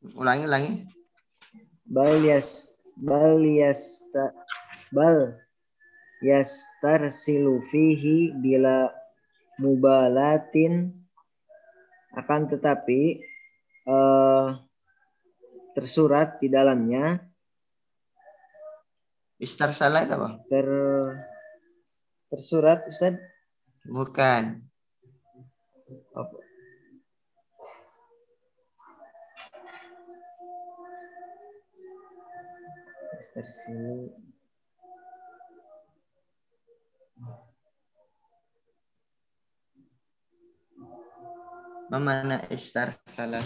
Ulangi, ulangi. Bal yas bal yasta bal yastarsilu fihi bila mubalatin akan tetapi uh, tersurat di dalamnya Istarsala itu apa? ter tersurat Ustaz? Bukan. Istarsilu Mana istarsala?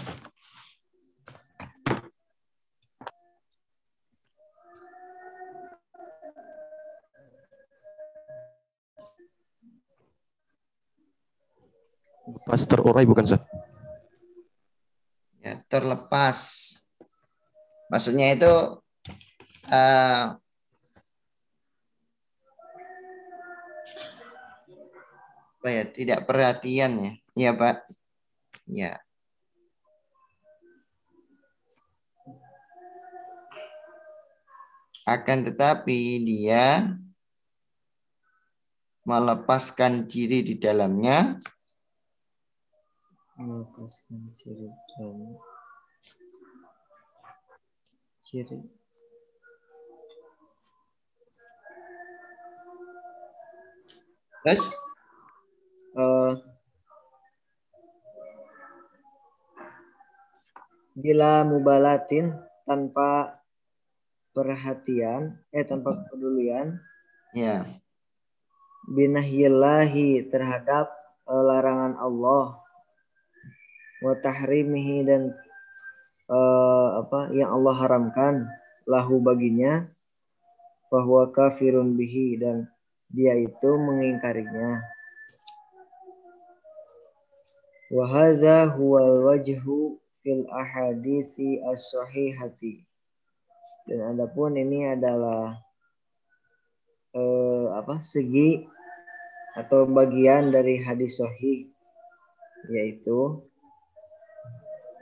Pas terurai bukan Ustaz? Ya, terlepas. Maksudnya itu uh, apa ya? Tidak perhatian ya. Iya pak. Ya akan tetapi dia melepaskan diri di dalamnya. Melepaskan ciri dan ciri Terus? uh, bila mubalatin tanpa perhatian eh tanpa kepedulian ya binahyillahi terhadap uh, larangan Allah wa tahrimihi dan uh, apa yang Allah haramkan lahu baginya bahwa kafirun bihi dan dia itu mengingkarinya. Wahaza huwal wajhu fil ahadisi as-sahihati. Dan adapun ini adalah eh, apa segi atau bagian dari hadis sahih yaitu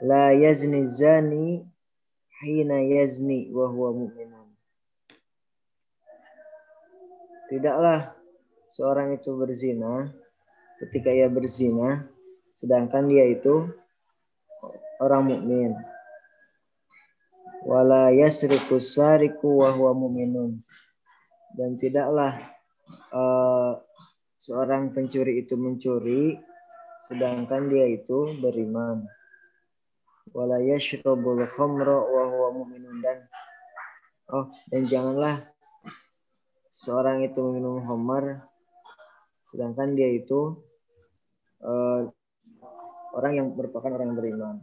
la yazni zani hina yazni wa huwa mu'minun Tidaklah seorang itu berzina ketika ia berzina sedangkan dia itu orang mukmin. Wala yasriku sariku wa huwa mu'minun. Dan tidaklah uh, seorang pencuri itu mencuri sedangkan dia itu beriman. Wala yashrabul khamra wa huwa mu'minun dan oh dan janganlah seorang itu minum homer sedangkan dia itu uh, orang yang merupakan orang yang beriman.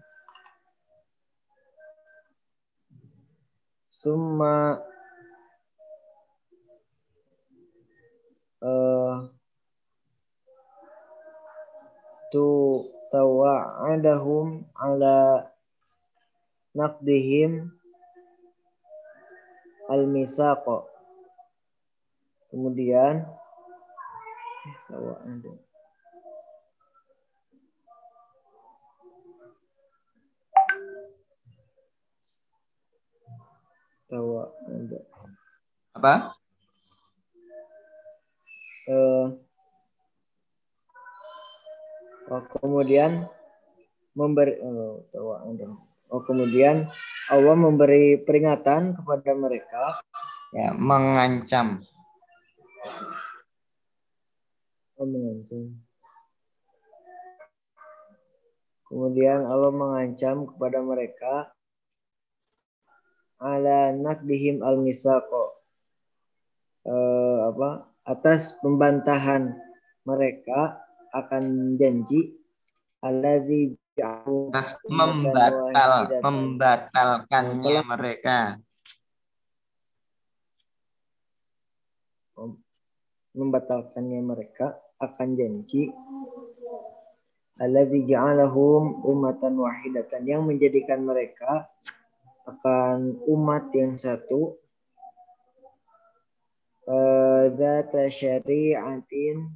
Summa uh, tu tawa'adahum ala naqdihim al-misaqa Kemudian tawa. Tawa ada. Apa? Uh, oh, kemudian memberi oh, tawa ada. Oh, kemudian Allah memberi peringatan kepada mereka ya mengancam mengancam. Kemudian Allah mengancam kepada mereka. Ala nakdihim al misako eh, apa? Atas pembantahan mereka akan janji. Alladzi atas membatal membatalkannya mereka membatalkannya mereka akan janji. Alladzi ja'alahum ummatan wahidatan. Yang menjadikan mereka akan umat yang satu. Eh, zata syari'atin.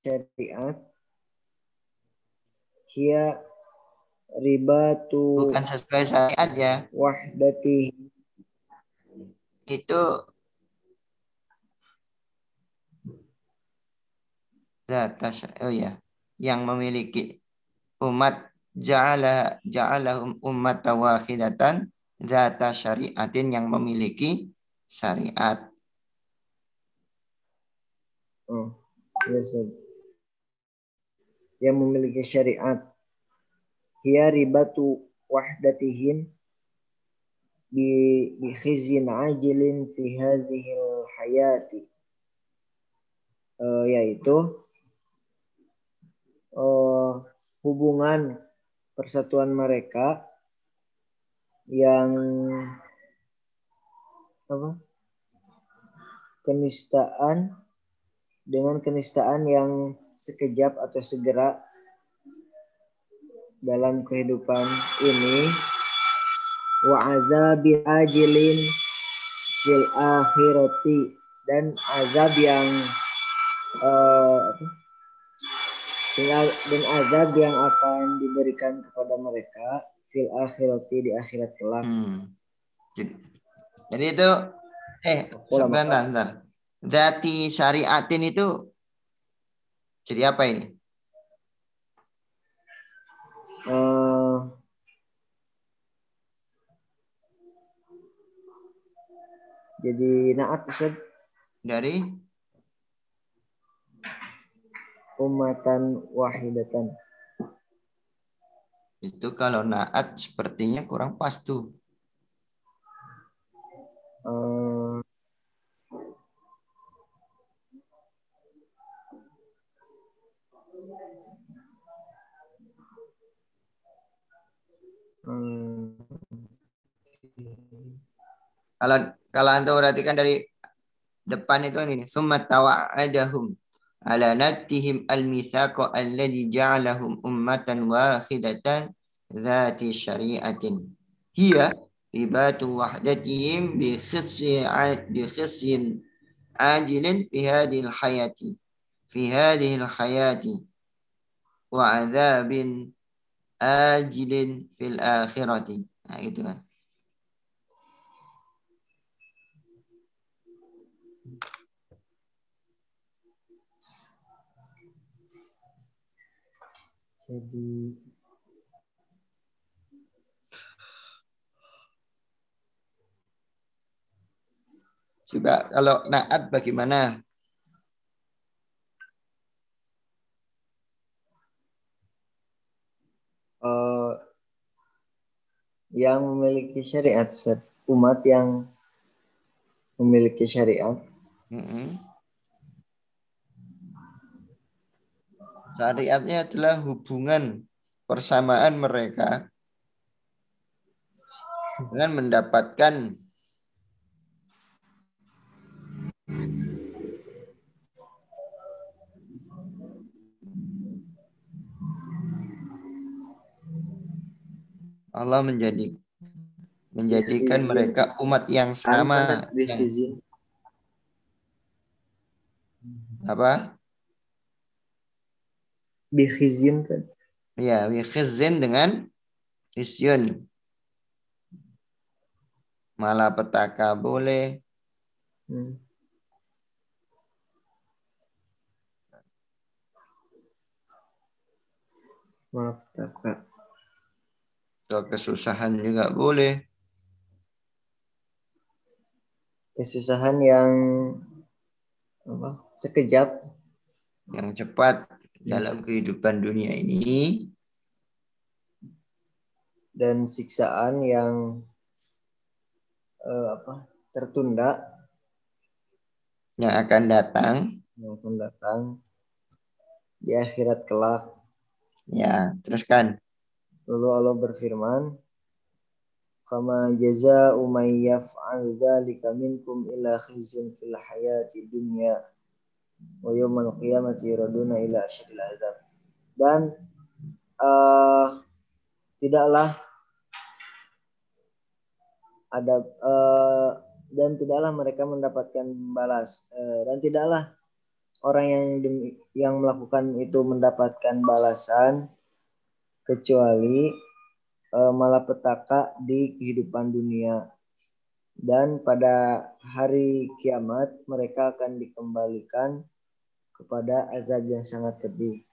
Syariat. Hia ribatu bukan sesuai syariat ya. wahdati itu data oh ya yang memiliki umat ja'ala ja'alahum ummatan wahidatan data syariatin yang memiliki syariat. Oh yes Ustaz. yang memiliki syariat. Hiya ribatu wahdatihim bi bi khizyin ajilin fi hadhihi hayati Eh, yaitu eh, hubungan persatuan mereka yang apa? Kenistaan dengan kenistaan yang sekejap atau segera dalam kehidupan ini wa azabin ajilin fil akhirati dan azab yang apa? dan azab yang akan diberikan kepada mereka fil akhirati di akhirat kelak. Hmm. Jadi, jadi itu eh sebentar, sebentar. Dati syariatin itu jadi apa ini? Eh, jadi naat Ustaz Dari umatan wahidatan. itu kalau naat sepertinya kurang pas tuh. Eh, hmm, Kalau kalau antum perhatikan dari depan itu ini summa tawa'adahum ala natihim al-mithaqa alladhi ja'alahum ummatan wahidatan dhati syari'atin. Hiya ribatu wahdatihim bi khissyi bi khissyin ajilin fi hadhihi al-hayati fi hadhihi al-hayati wa adzabin ajilin fil akhirati. Nah gitu kan jadi Coba kalau naat bagaimana? eh, yang memiliki syariat Ustaz. umat yang memiliki syariat Mm-mm. Syariatnya adalah hubungan persamaan mereka dengan mendapatkan Allah menjadi menjadikan mereka umat yang sama. Yang apa Bihizin kan ya wikhizin dengan isyun malapetaka boleh Hmm. Maaf, Kak. atau kesusahan juga boleh Kesusahan yang apa? Sekejap yang cepat dalam kehidupan dunia ini. Dan siksaan yang eh, apa? Tertunda. Yang akan datang. Yang akan datang di akhirat kelak. ya teruskan. Lalu Allah berfirman, "Kama jazaa'u may yaf'al dzalika minkum ila khizyun fil hayati dunya wa qiyamati yuraduna ila asyadil azab." Dan eh, tidaklah ada eh, dan tidaklah mereka mendapatkan balas eh, dan tidaklah orang yang yang melakukan itu mendapatkan balasan kecuali uh, malapetaka di kehidupan dunia. Dan pada hari kiamat mereka akan dikembalikan kepada azab yang sangat pedih.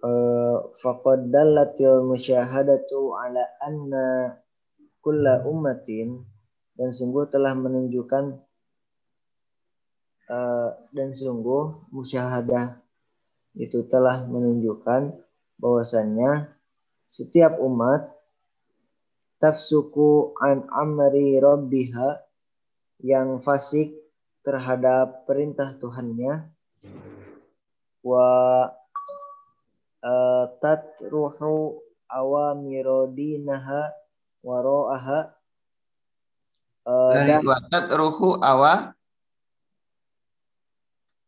Uh, faqad dallatil musyahadatu ala anna kulla ummatin dan sungguh telah menunjukkan uh, dan sungguh musyahadah itu telah menunjukkan bahwasannya setiap umat tafsuku an amri rabbiha yang fasik terhadap perintah Tuhannya. Wa uh, tatruhu awamirodinaha waro'aha uh, dan watat ruhu awa?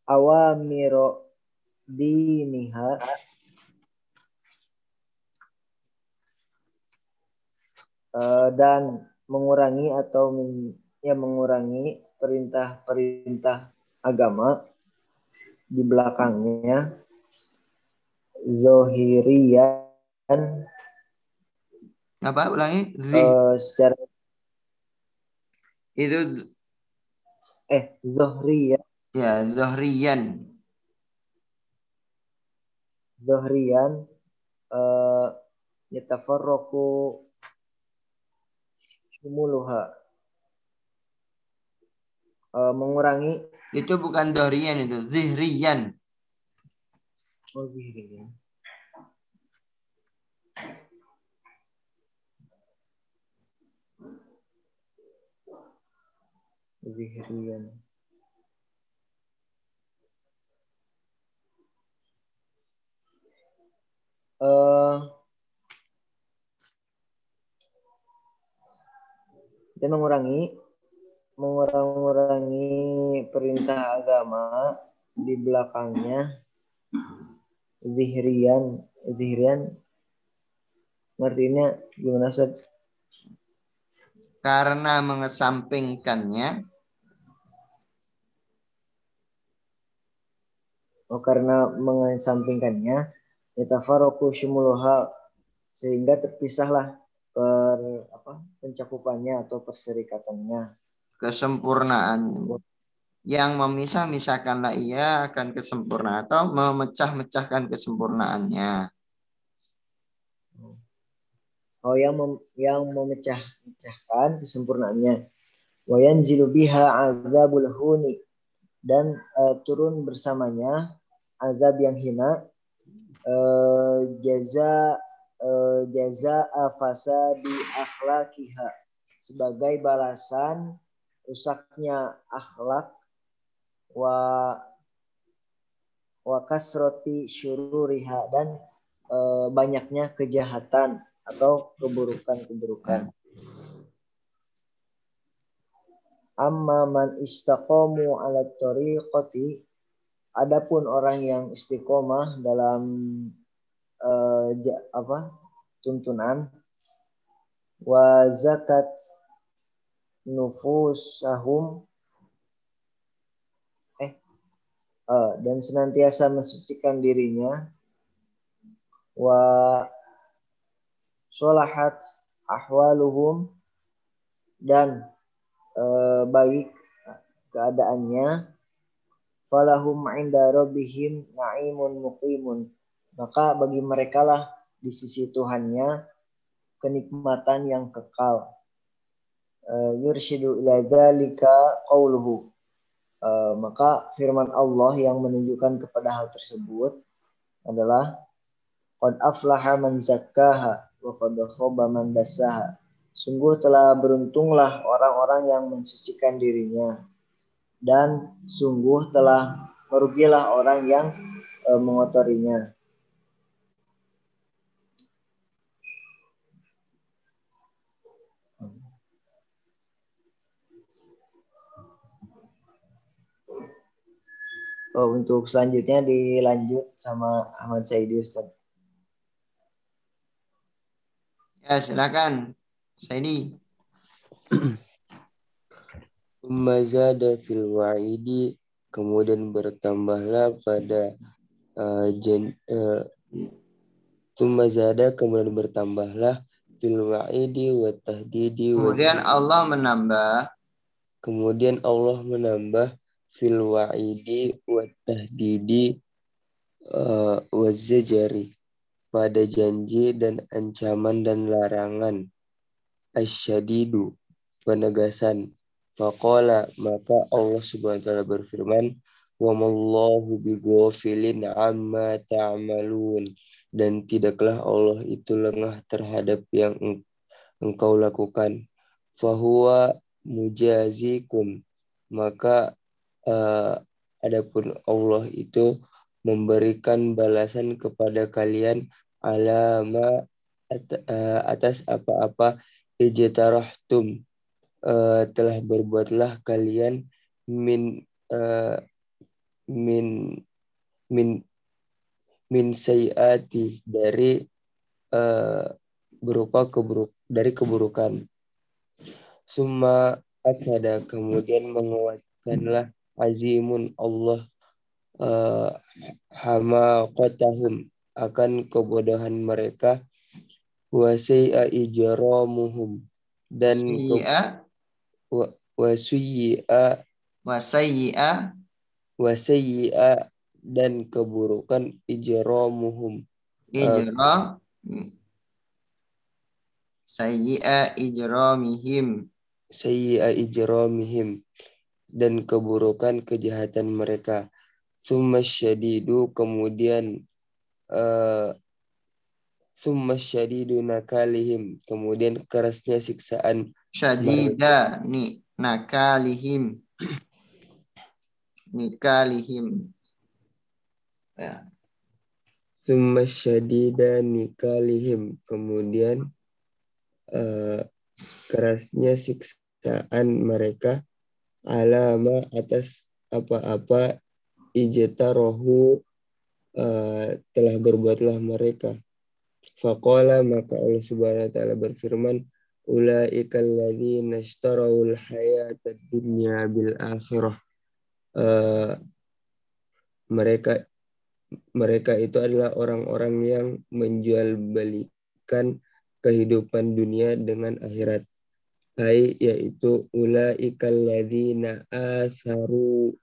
awamiro diniha uh, dan mengurangi atau men, ya mengurangi perintah-perintah agama di belakangnya zohirian apa ulangi? Uh, secara itu eh Zohri ya. Ya, Zohriyan. Zohriyan uh, yatafarraqu syumuluha. Uh, mengurangi itu bukan Zohriyan itu, Zihriyan. Oh, Zihriyan. Zihrian. Uh, dan mengurangi mengurangi perintah agama di belakangnya. Zihrian zihrian. Artinya gimana Ustaz? Karena mengesampingkannya. Oh, karena mengesampingkannya. Yatafaroku syumuluha sehingga terpisahlah per apa pencakupannya atau perserikatannya. Kesempurnaan. Yang memisah-misahkanlah ia akan kesempurnaan atau memecah-mecahkan kesempurnaannya. Oh yang mem yang memecah-mecahkan kesempurnaannya. Wayanzilu biha azabul huni. Dan uh, turun bersamanya azab yang hina. Uh, jaza uh, jaza fasadi akhlakiha sebagai balasan rusaknya akhlak wa wa kasroti syururiha dan uh, banyaknya kejahatan atau keburukan-keburukan. Amma man istaqamu ala tariqati adapun orang yang istiqomah dalam uh, apa tuntunan. Wa zakat nufusahum. Eh uh, dan senantiasa mensucikan dirinya. Wa solahat ahwaluhum. Dan Eh, baik keadaannya. Falahum inda rabbihim na'imun muqimun maka bagi mereka lah di sisi Tuhannya kenikmatan yang kekal. Uh, yurshidu ila dzalika qauluhu uh, maka firman Allah yang menunjukkan kepada hal tersebut adalah qad aflaha man zakkaha wa qad khaba man Sungguh telah beruntunglah orang-orang yang mensucikan dirinya. Dan sungguh telah merugilah orang yang e, mengotorinya. Oh, untuk selanjutnya dilanjut sama Ahmad Saidi Ustaz. Ya, silakan. Saidi. Mazada fil wa'idi kemudian bertambahlah pada uh, jen, uh, Tsumma zada kemudian bertambahlah fil wa'idi wa tahdidi Kemudian Allah menambah kemudian Allah menambah fil wa'idi wa tahdidi uh, wa zajari pada janji dan ancaman dan larangan. Asyadidu penegasan. Faqala maka Allah Subhanahu wa taala berfirman wa mallahu bighafilin amma ta'malun. Dan tidaklah Allah itu lengah terhadap yang eng- engkau lakukan. Fahuwa mujazikum. Maka eh, adapun Allah itu memberikan balasan kepada kalian alama eh, atas apa-apa ijtarahtum eh, telah berbuatlah kalian min eh, min min min sayiati dari eh, berupa keburuk dari keburukan. Summa akada kemudian menguatkanlah azimun Allah eh, hamaqatahum akan kebodohan mereka. Wa sayya ijramuhum dan ke, sayyi'a wa, wa suyyi'a wa sayyi'a wa sayyi'a dan keburukan ijramuhum. Ijra sayyi'a ijramihim. Sayyi'a ijramihim dan keburukan kejahatan mereka. Summa syadidu kemudian uh, summa syadidu nakalihim kemudian kerasnya siksaan syadida ni nakalihim. Nikalihim. Ya. Summa syadida nikalihim kemudian uh, kerasnya siksaan mereka alama atas apa-apa ijtarohu uh, telah berbuatlah mereka. Faqala maka Allah Subhanahu wa taala berfirman ulaikal ladzina ishtarawul hayatad dunya bil akhirah. Uh, mereka mereka itu adalah orang-orang yang menjual belikan kehidupan dunia dengan akhirat ai yaitu ulaikal ladzina atharu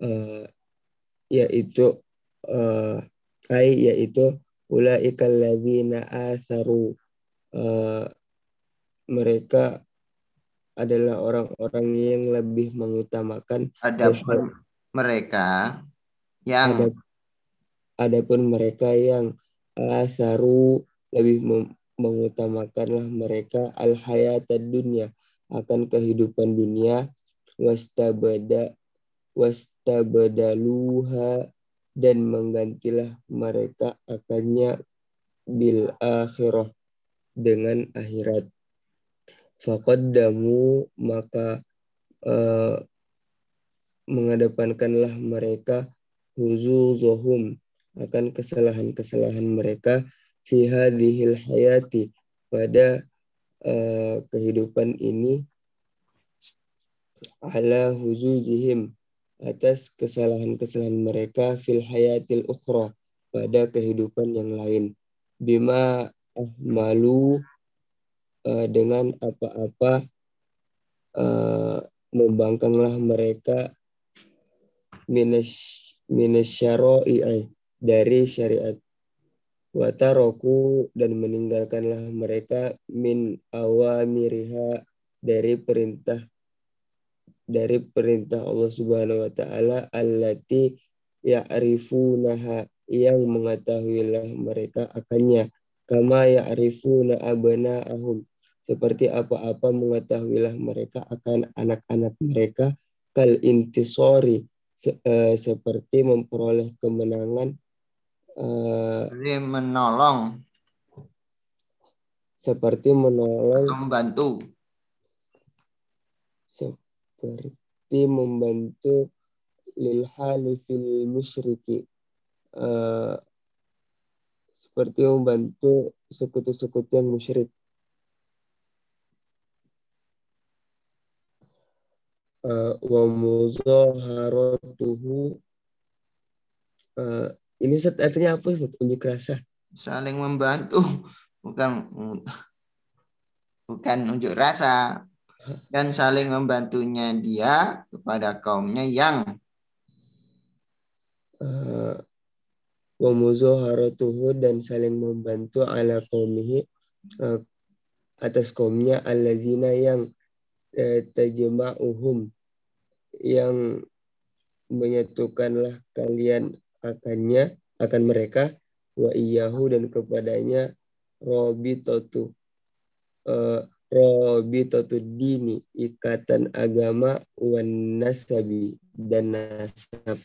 uh, yaitu uh, ai yaitu ulaikal ladzina atharu uh, mereka adalah orang-orang yang lebih mengutamakan adapun mereka yang ada adapun mereka yang atharu lebih mem- mengutamakanlah mereka al hayatad dunya akan kehidupan dunia. Wastabada wastabadaluha dan menggantilah mereka akannya bil akhirah dengan akhirat. Faqaddamu maka uh, mereka huzuzuhum akan kesalahan-kesalahan mereka fi hadhil hayati pada uh, kehidupan ini ala huzuzihim atas kesalahan-kesalahan mereka fil hayatil ukhra pada kehidupan yang lain. Bima ahmalu uh, dengan apa-apa uh, membangkanglah mereka minas minasyara'i dari syariat wataroku dan meninggalkanlah mereka min awamiriha dari perintah dari perintah Allah Subhanahu wa taala allati ya'rifunaha yang mengetahuilah mereka akannya. Kama ya'rifuna abna'ahum seperti apa-apa mengetahuilah mereka akan anak-anak mereka. Kal intisori se uh, seperti memperoleh kemenangan uh, Jadi menolong. seperti menolong. Membantu. Seperti membantu lil halifil musyriki. Uh, seperti membantu sekutu-sekutu yang musyrik. Uh, wa muzaharatuhu uh, ini set artinya apa Ustaz? unjuk rasa saling membantu bukan bukan unjuk rasa dan saling membantunya dia kepada kaumnya yang eh, wa muzaharatuhu dan saling membantu ala qaumihi eh, atas kaumnya allazina yang eh, tajma'uhum yang menyatukanlah kalian akannya akan mereka wa iyahu dan kepadanya robitotu uh, robitotu dini ikatan agama wan nasabi dan nasab.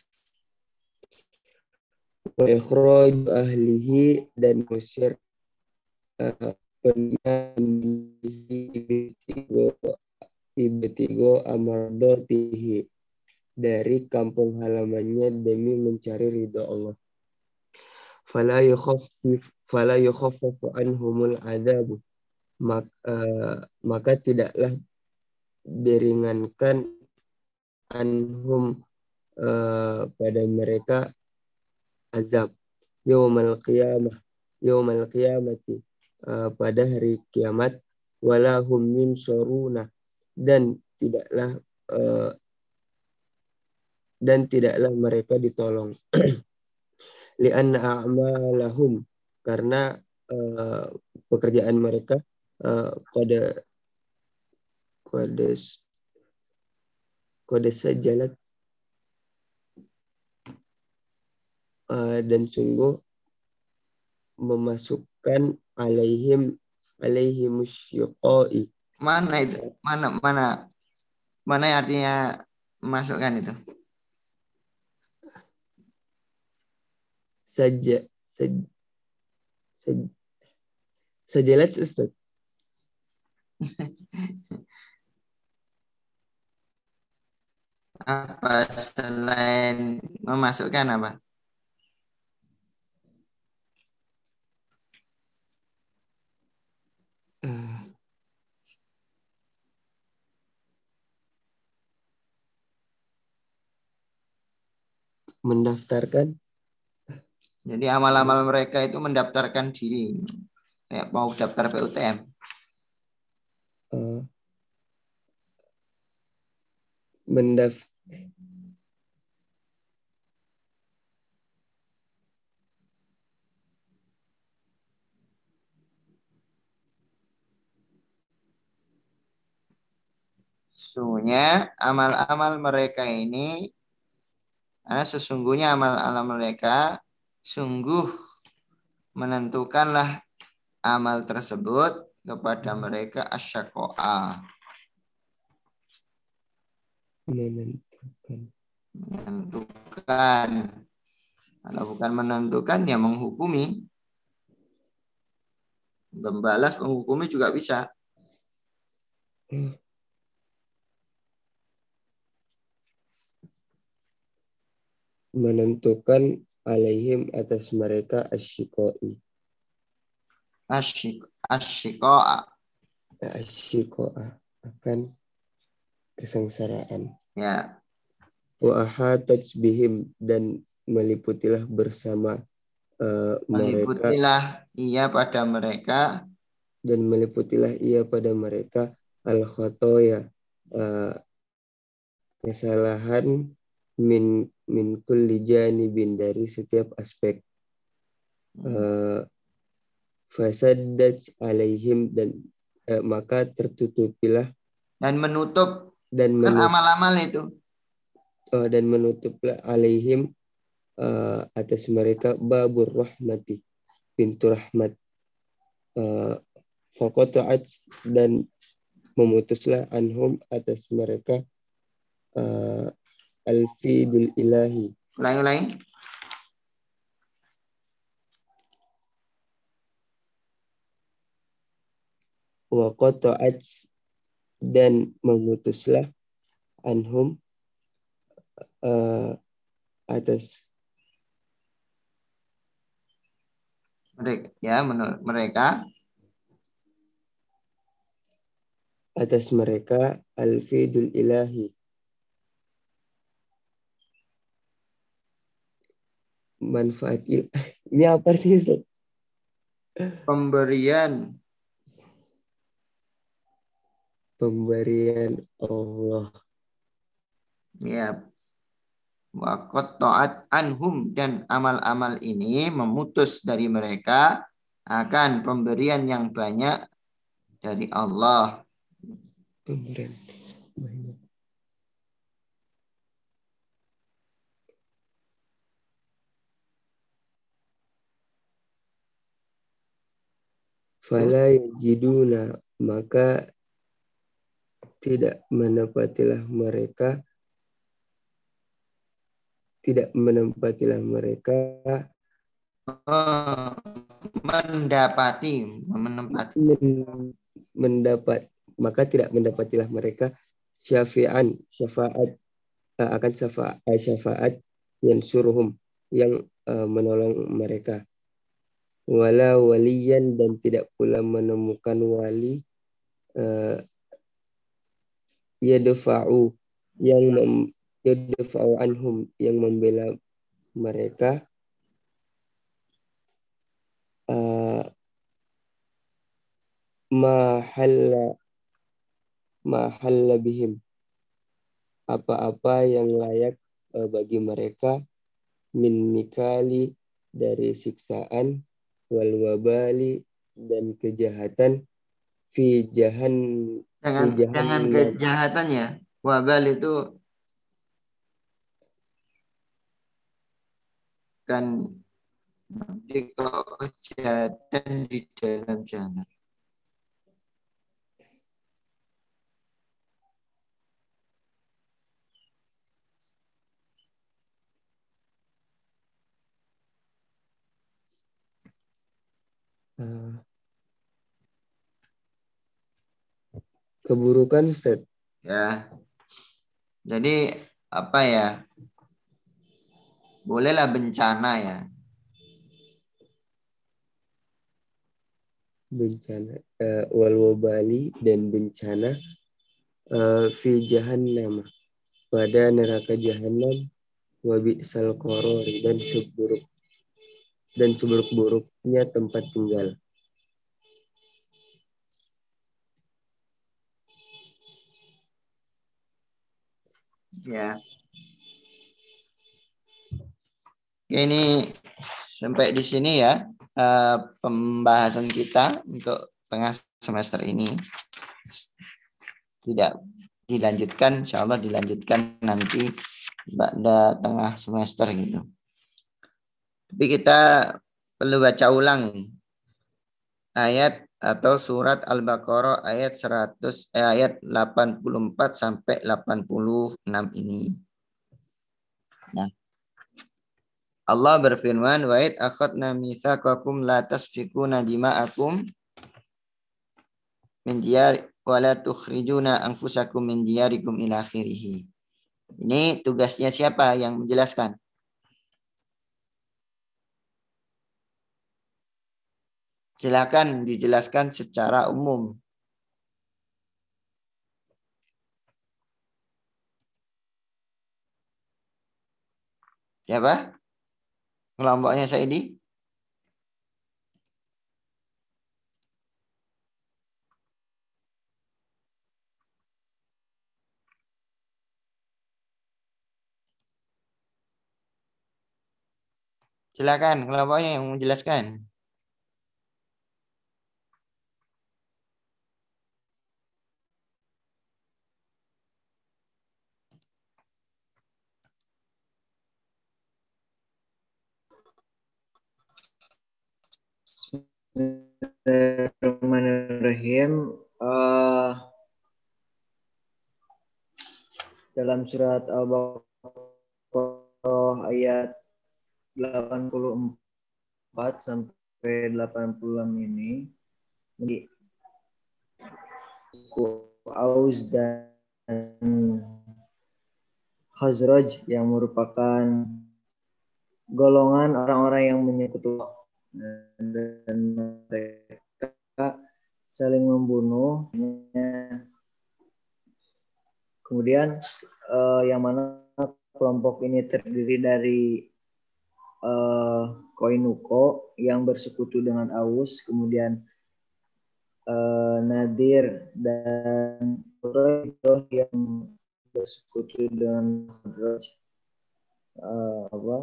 Wa ikhraj ahlihi dan musir uh, ibtigo ibtigo amardotihi dari kampung halamannya demi mencari ridho Allah. Fala yukhaffif fala yukhaffafu anhumul adabu. Maka, uh, maka tidaklah diringankan anhum uh, pada mereka azab. Yaumal qiyamah yaumal qiyamati uh, pada hari kiamat. Wala hum min suruna dan tidaklah uh, dan tidaklah mereka ditolong. Li'anna a'malahum karena uh, pekerjaan mereka uh, kode kode kode sejalat uh, dan sungguh memasukkan alaihim alaihim syuqai. Mana itu? Mana mana mana artinya masukkan itu saja saj, saj, sajalat Ustaz. apa selain memasukkan apa Uh, mendaftarkan jadi amal-amal mereka itu mendaftarkan diri. Kayak mau daftar PUTM uh, mendaf Sesungguhnya amal-amal mereka ini karena sesungguhnya amal-amal mereka sungguh menentukanlah amal tersebut kepada mereka asyakoa menentukan. Menentukan. Kalau bukan menentukan ya menghukumi. Membalas menghukumi juga bisa. Menentukan alaihim atas mereka asyikoi. Asyik asyikoa. Asyikoa akan kesengsaraan. Ya. Wa ahatat bihim dan meliputilah bersama uh, mereka. Meliputilah ia pada mereka. Dan meliputilah ia pada mereka al khotoya uh, kesalahan min min kulli janibin dari setiap aspek. Uh, fasaddat alaihim dan uh, maka tertutupilah. Dan menutup dan kan amal-amal itu. Uh, dan menutuplah alaihim uh, atas mereka babur rahmati pintu rahmat. Uh, dan memutuslah anhum atas mereka uh, alfidul ilahi. Ulangi ulangi wa qata'at dan memutuslah anhum uh, atas mereka ya menurut mereka. atas mereka alfidul ilahi manfaat il ini apa Ustaz? pemberian. Pemberian Allah. Ya. Wakot taat anhum dan amal-amal ini memutus dari mereka akan pemberian yang banyak dari Allah. pemberian banyak Fala yajiduna maka tidak menepatilah mereka tidak menempatilah mereka Oh, mendapati, menempati. men- mendapat maka tidak mendapatilah mereka syafi'an syafaat eh, akan syafaat syafaat yang suruhum yang eh, menolong mereka wala waliyan dan tidak pula menemukan wali uh, yang mem, yadfa'u anhum yang membela mereka. Uh, mahalla mahalla bihim apa-apa yang layak uh, bagi mereka min nikali dari siksaan wal wabali dan kejahatan fi jahan Jangan Jangan- jangan kejahatannya. Wabal itu kan nanti kejahatan di dalam jalan. Uh, keburukan Ustaz Ya. Jadi apa ya? Bolehlah bencana ya. bencana uh, wal wabali dan bencana uh, fi jahannam pada neraka jahanam wa bi'sal qarari dan seburuk dan seburuk-buruknya tempat tinggal. Ya. Oke, ini sampai di sini ya eh, pembahasan kita untuk tengah semester ini. Tidak dilanjutkan, insya Allah dilanjutkan nanti pada tengah semester gitu. Tapi kita perlu baca ulang. Ayat atau surat Al-Baqarah ayat 100 eh, ayat 84 sampai 86 ini. Nah. Allah berfirman, "Wa id akhadna mitsaqakum la tasfikuna dima'akum min diyar wa la tukhrijuna anfusakum min diyarikum ila akhirih." Ini tugasnya siapa yang menjelaskan? Silakan dijelaskan secara umum. Siapa? Kelompoknya Saidi? Silakan kelompoknya yang menjelaskan. Bismillahirrahmanirrahim. Eh, dalam surat Al-Baqarah ayat 84 sampai 86 ini suku Aus dan Khazraj yang merupakan golongan orang-orang yang menyekutukan dan mereka saling membunuh. Kemudian eh, yang mana kelompok ini terdiri dari eh, Koinuko, yang bersekutu dengan Aus, kemudian uh, Nadir dan Quraidah yang bersekutu dengan uh, apa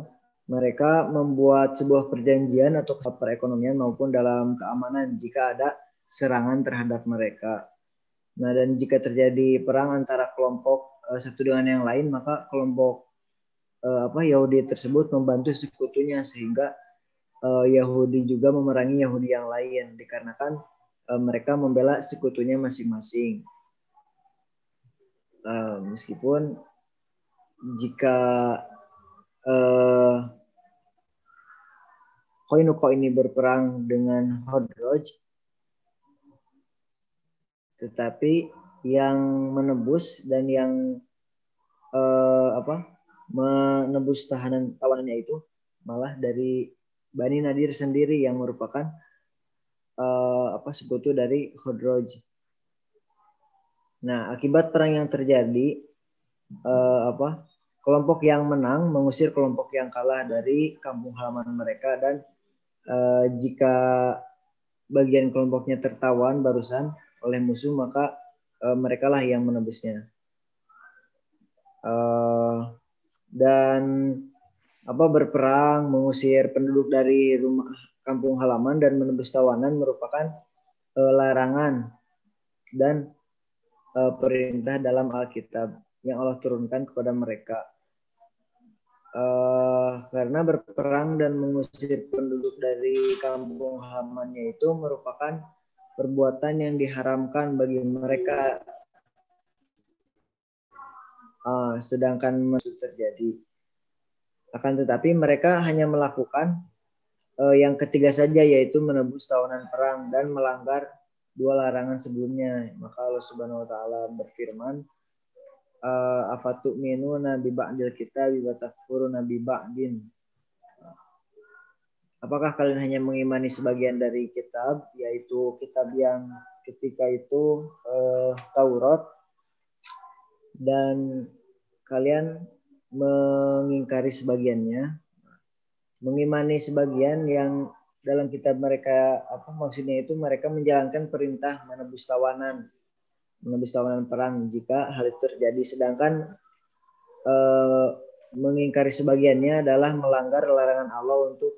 mereka membuat sebuah perjanjian atau perekonomian maupun dalam keamanan jika ada serangan terhadap mereka. Nah, dan jika terjadi perang antara kelompok uh, satu dengan yang lain, maka kelompok uh, apa Yahudi tersebut membantu sekutunya sehingga uh, Yahudi juga memerangi Yahudi yang lain dikarenakan uh, mereka membela sekutunya masing-masing. Uh, meskipun jika uh, Koinuko ini berperang dengan Hodroj, tetapi yang menebus dan yang uh, apa menebus tahanan tawanannya itu malah dari Bani Nadir sendiri yang merupakan uh, apa sekutu dari Hodroj. Nah, akibat perang yang terjadi uh, apa kelompok yang menang mengusir kelompok yang kalah dari kampung halaman mereka dan uh, jika bagian kelompoknya tertawan barusan oleh musuh maka uh, mereka lah yang menebusnya. Uh, dan apa berperang mengusir penduduk dari rumah kampung halaman dan menebus tawanan merupakan larangan dan perintah dalam Alkitab yang Allah turunkan kepada mereka. Uh, karena berperang dan mengusir penduduk dari kampung halamannya itu merupakan perbuatan yang diharamkan bagi mereka. Uh, sedangkan itu terjadi. Akan tetapi mereka hanya melakukan uh, yang ketiga saja yaitu menebus tawanan perang dan melanggar dua larangan sebelumnya. Maka Allah Subhanahu wa taala berfirman uh, afatu minu nabi ba'dil kita wa nabi ba'din. Apakah kalian hanya mengimani sebagian dari kitab yaitu kitab yang ketika itu uh, Taurat? Dan kalian mengingkari sebagiannya? Mengimani sebagian yang dalam kitab mereka apa maksudnya itu mereka menjalankan perintah menebus tawanan menembus tawanan perang jika hal itu terjadi. Sedangkan eh, mengingkari sebagiannya adalah melanggar larangan Allah untuk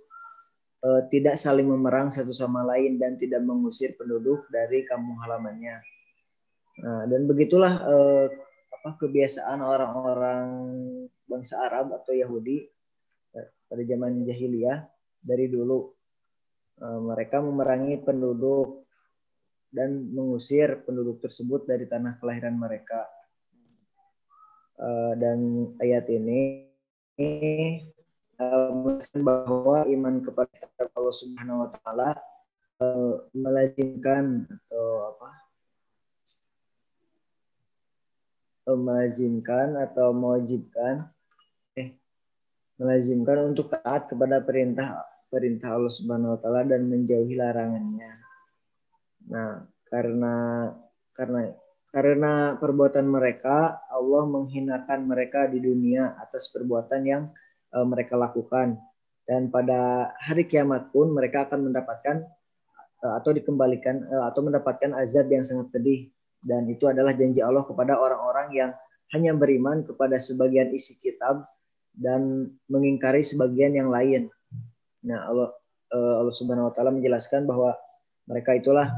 eh, tidak saling memerang satu sama lain dan tidak mengusir penduduk dari kampung halamannya. Nah, dan begitulah eh, apa kebiasaan orang-orang bangsa Arab atau Yahudi pada zaman jahiliyah dari dulu. Mereka memerangi penduduk dan mengusir penduduk tersebut dari tanah kelahiran mereka. Uh, dan ayat ini uh, bahwa iman kepada Allah Subhanahu wa taala uh, melazimkan atau apa? Uh, melazimkan atau mewajibkan eh melazimkan untuk taat kepada perintah perintah Allah Subhanahu wa taala dan menjauhi larangannya. Nah, karena karena karena perbuatan mereka Allah menghinakan mereka di dunia atas perbuatan yang uh, mereka lakukan dan pada hari kiamat pun mereka akan mendapatkan uh, atau dikembalikan uh, atau mendapatkan azab yang sangat pedih dan itu adalah janji Allah kepada orang-orang yang hanya beriman kepada sebagian isi kitab dan mengingkari sebagian yang lain. Nah, Allah Allah Subhanahu wa taala menjelaskan bahwa mereka itulah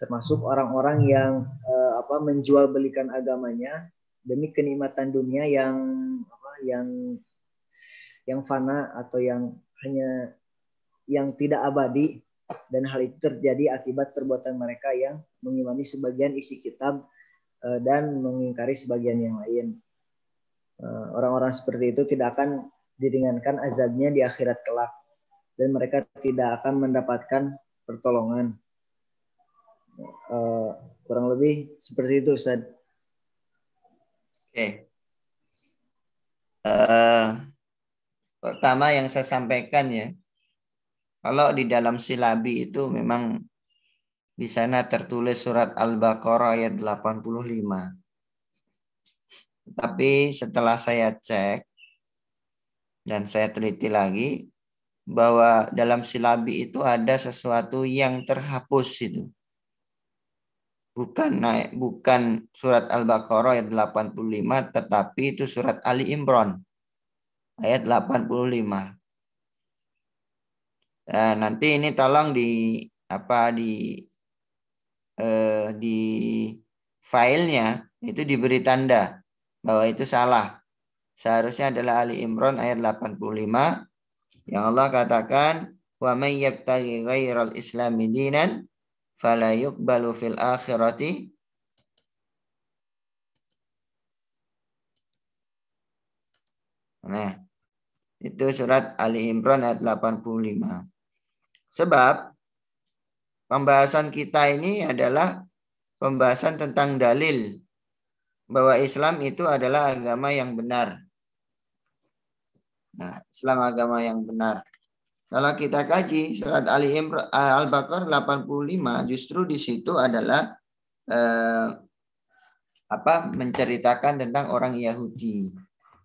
termasuk orang-orang yang uh, apa menjual belikan agamanya demi kenikmatan dunia yang apa yang yang fana atau yang hanya yang tidak abadi dan hal itu terjadi akibat perbuatan mereka yang mengimani sebagian isi kitab uh, dan mengingkari sebagian yang lain. Uh, orang-orang seperti itu tidak akan diringankan azabnya di akhirat kelak dan mereka tidak akan mendapatkan pertolongan uh, kurang lebih seperti itu Ustaz. Oke. Okay. Uh, eh, pertama yang saya sampaikan ya, kalau di dalam silabi itu memang di sana tertulis surat Al-Baqarah ayat 85. Tapi setelah saya cek dan saya teliti lagi, bahwa dalam silabi itu ada sesuatu yang terhapus itu. Bukan naik bukan surat Al-Baqarah ayat 85 tetapi itu surat Ali Imran ayat 85. Nah, nanti ini tolong di apa di eh, di filenya itu diberi tanda bahwa itu salah. Seharusnya adalah Ali Imran ayat 85 yang Allah katakan, "Wa may yabtaghi ghairal islami dinan fala yuqbalu fil akhirati Nah, itu surat Ali Imran ayat 85. Sebab pembahasan kita ini adalah pembahasan tentang dalil bahwa Islam itu adalah agama yang benar. Nah, Islam agama yang benar. Kalau kita kaji surat Ali Imran Al-Baqarah 85 justru di situ adalah eh, apa menceritakan tentang orang Yahudi.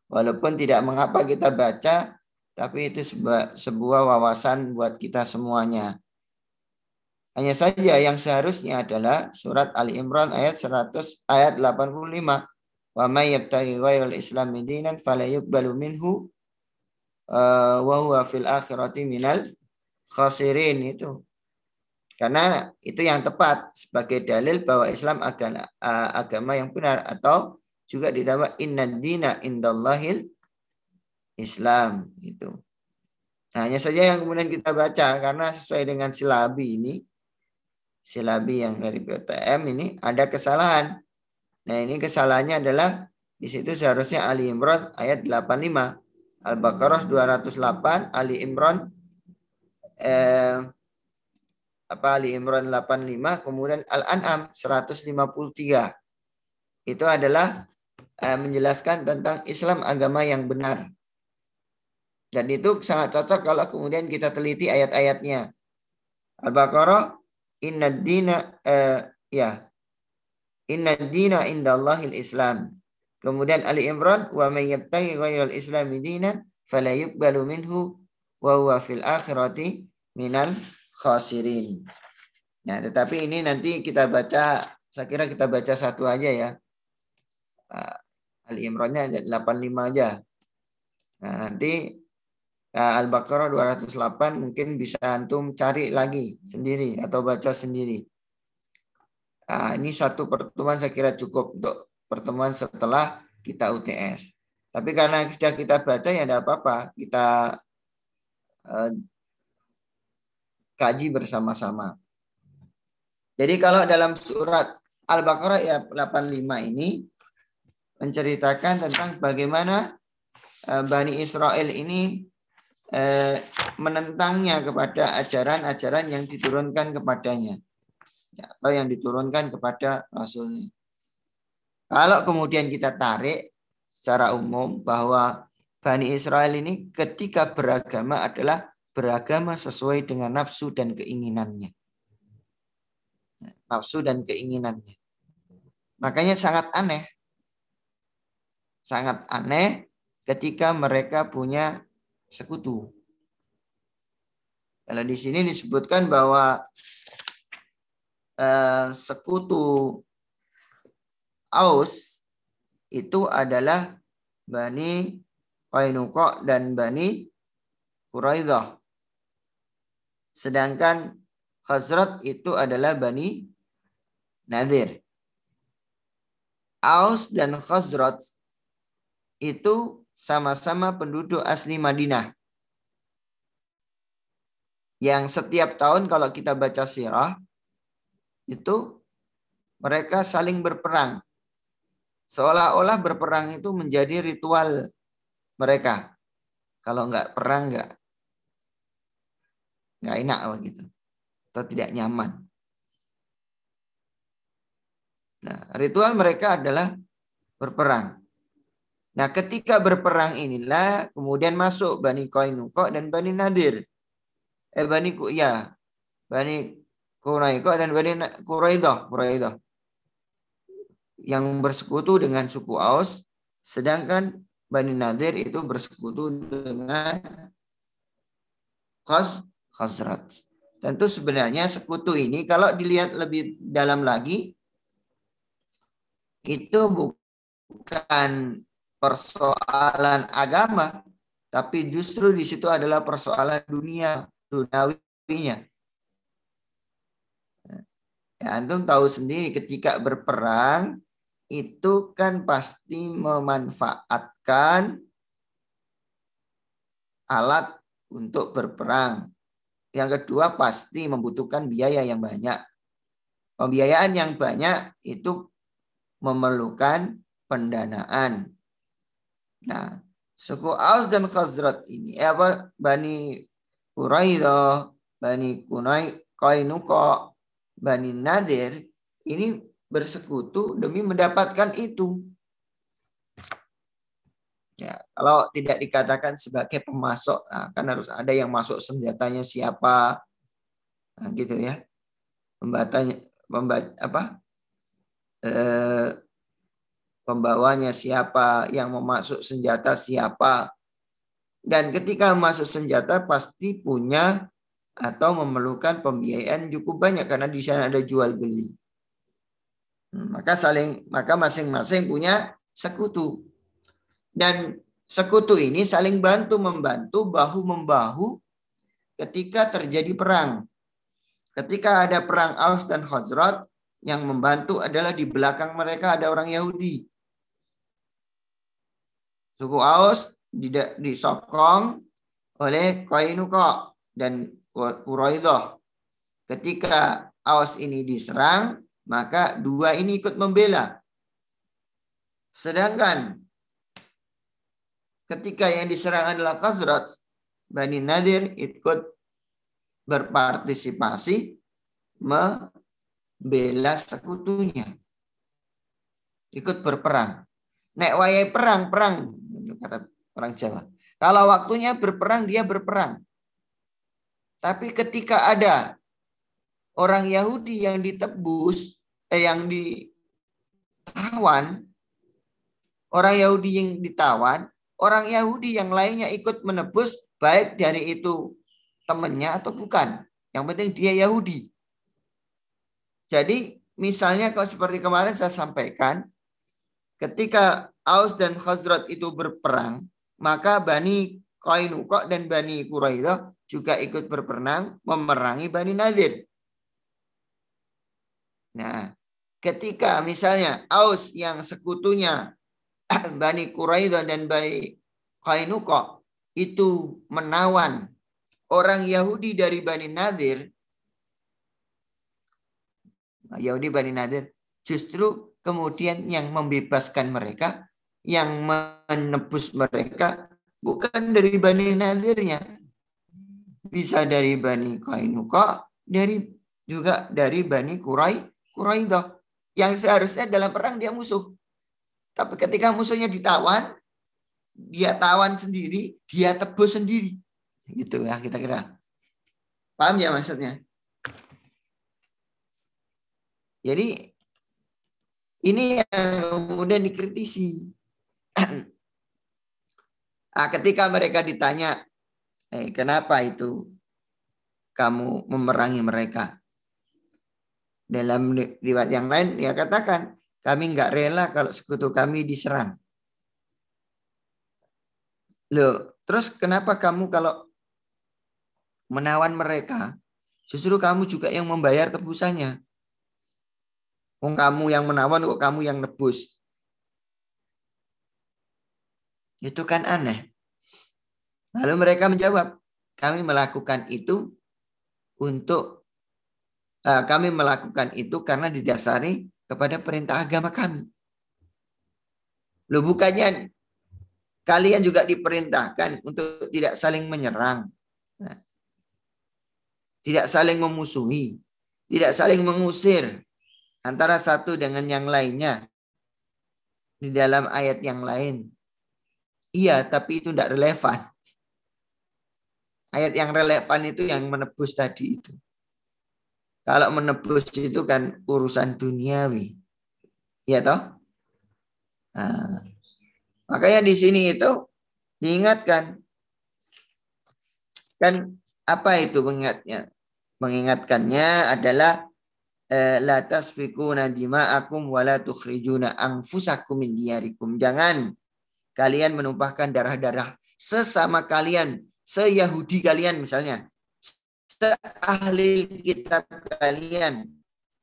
Walaupun tidak mengapa kita baca, tapi itu sebuah, sebuah wawasan buat kita semuanya. Hanya saja yang seharusnya adalah surat Ali Imran ayat 100 ayat 85. Wa may yabtaghi ghairal islami dinan fala yuqbalu minhu uh, wa huwa fil akhirati minal khasirin itu. Karena itu yang tepat sebagai dalil bahwa Islam agama, uh, agama yang benar atau juga ditambah inna dina indallahil Islam itu. Nah, hanya saja yang kemudian kita baca karena sesuai dengan silabi ini silabi yang dari PTM ini ada kesalahan. Nah, ini kesalahannya adalah di situ seharusnya Ali Imran ayat 85 Al-Baqarah 208, Ali Imran eh, apa Ali Imran 85, kemudian Al-An'am 153. Itu adalah eh, menjelaskan tentang Islam agama yang benar. Dan itu sangat cocok kalau kemudian kita teliti ayat-ayatnya. Al-Baqarah inna dina eh, ya inna dina indallahil Islam. Kemudian Ali Imran wa may yabtaghi ghairal islami dinan fala yuqbalu minhu wa huwa fil akhirati minal khasirin. Nah, tetapi ini nanti kita baca saya kira kita baca satu aja ya. Uh, Ali Imrannya 85 aja. Nah, nanti uh, Al-Baqarah 208 mungkin bisa antum cari lagi sendiri atau baca sendiri. Uh, ini satu pertemuan saya kira cukup untuk pertemuan setelah kita UTS. Tapi karena sudah kita baca ya tidak apa-apa, kita eh, kaji bersama-sama. Jadi kalau dalam surat Al-Baqarah ya 85 ini menceritakan tentang bagaimana eh, Bani Israel ini eh, menentangnya kepada ajaran-ajaran yang diturunkan kepadanya atau yang diturunkan kepada Rasulnya. Kalau kemudian kita tarik secara umum bahwa Bani Israel ini ketika beragama adalah beragama sesuai dengan nafsu dan keinginannya. Nafsu dan keinginannya. Makanya sangat aneh. Sangat aneh ketika mereka punya sekutu. Kalau di sini disebutkan bahwa eh, sekutu Aus itu adalah Bani Qainuqa dan Bani Quraidah. Sedangkan Khazrat itu adalah Bani Nadir. Aus dan Khazrat itu sama-sama penduduk asli Madinah. Yang setiap tahun kalau kita baca sirah, itu mereka saling berperang. Seolah-olah berperang itu menjadi ritual mereka. Kalau nggak perang nggak nggak enak begitu atau tidak nyaman. Nah, ritual mereka adalah berperang. Nah, ketika berperang inilah kemudian masuk Bani Koinuko dan Bani Nadir. Eh Bani ya, Bani Quraiko dan Bani Quraidah yang bersekutu dengan suku Aus, sedangkan Bani Nadir itu bersekutu dengan Khaz, Khazraj. Tentu sebenarnya sekutu ini kalau dilihat lebih dalam lagi itu bukan persoalan agama, tapi justru di situ adalah persoalan dunia, duniawinya. Ya, antum tahu sendiri ketika berperang itu kan pasti memanfaatkan alat untuk berperang. Yang kedua pasti membutuhkan biaya yang banyak. Pembiayaan yang banyak itu memerlukan pendanaan. Nah, suku Aus dan Khazrat ini, eh apa Bani Quraidah, Bani Kunai, Kainuka, Bani Nadir ini bersekutu demi mendapatkan itu. Ya, kalau tidak dikatakan sebagai pemasok, nah, kan harus ada yang masuk senjatanya siapa, nah, gitu ya. Pembatanya, pembat, apa? Eh, pembawanya siapa, yang memasuk senjata siapa. Dan ketika masuk senjata pasti punya atau memerlukan pembiayaan cukup banyak karena di sana ada jual beli. Hmm, maka saling maka masing-masing punya sekutu. Dan sekutu ini saling bantu membantu bahu membahu ketika terjadi perang. Ketika ada perang Aus dan Khazraj, yang membantu adalah di belakang mereka ada orang Yahudi. Suku Aus disokong oleh Qainuqa dan Quraidah. Ketika Aus ini diserang, maka dua ini ikut membela. Sedangkan ketika yang diserang adalah Khazraj, Bani Nadir ikut berpartisipasi membela sekutunya. Ikut berperang. Nek wayai perang, perang. Kata orang Jawa. Kalau waktunya berperang, dia berperang. Tapi ketika ada orang Yahudi yang ditebus, eh, yang ditawan, orang Yahudi yang ditawan, orang Yahudi yang lainnya ikut menebus baik dari itu temannya atau bukan. Yang penting dia Yahudi. Jadi misalnya kalau seperti kemarin saya sampaikan, ketika Aus dan Khazrat itu berperang, maka Bani Qainuqa dan Bani Quraidah juga ikut berperang memerangi Bani Nadir. Nah, ketika misalnya Aus yang sekutunya Bani Quraidah dan Bani Qainuqa itu menawan orang Yahudi dari Bani Nadir, Yahudi Bani Nadir, justru kemudian yang membebaskan mereka, yang menebus mereka bukan dari Bani Nadirnya, bisa dari Bani Qainuqa, dari juga dari Bani Qurai, Quraidah. Yang seharusnya dalam perang dia musuh. Tapi ketika musuhnya ditawan, dia tawan sendiri, dia tebus sendiri. Gitu ya kita kira. Paham ya maksudnya? Jadi ini yang kemudian dikritisi. nah, ketika mereka ditanya, eh, kenapa itu kamu memerangi mereka? Dalam riwayat yang lain dia katakan, kami nggak rela kalau sekutu kami diserang. Loh, terus kenapa kamu kalau menawan mereka, justru kamu juga yang membayar tebusannya? Wong kamu yang menawan kok kamu yang nebus. Itu kan aneh. Lalu mereka menjawab, kami melakukan itu untuk kami melakukan itu karena didasari kepada perintah agama kami. Loh bukannya kalian juga diperintahkan untuk tidak saling menyerang. Nah, tidak saling memusuhi. Tidak saling mengusir antara satu dengan yang lainnya. Di dalam ayat yang lain. Iya, tapi itu tidak relevan. Ayat yang relevan itu yang menebus tadi itu. Kalau menebus itu kan urusan duniawi. Ya toh? Nah, makanya di sini itu diingatkan. Kan Apa itu mengingatnya? Mengingatkannya adalah eh, la tasfikuna dima'akum wa la tukhrijuna anfusakum min diyarikum. Jangan kalian menumpahkan darah-darah sesama kalian, se-Yahudi kalian misalnya, se-ahli kitab kalian.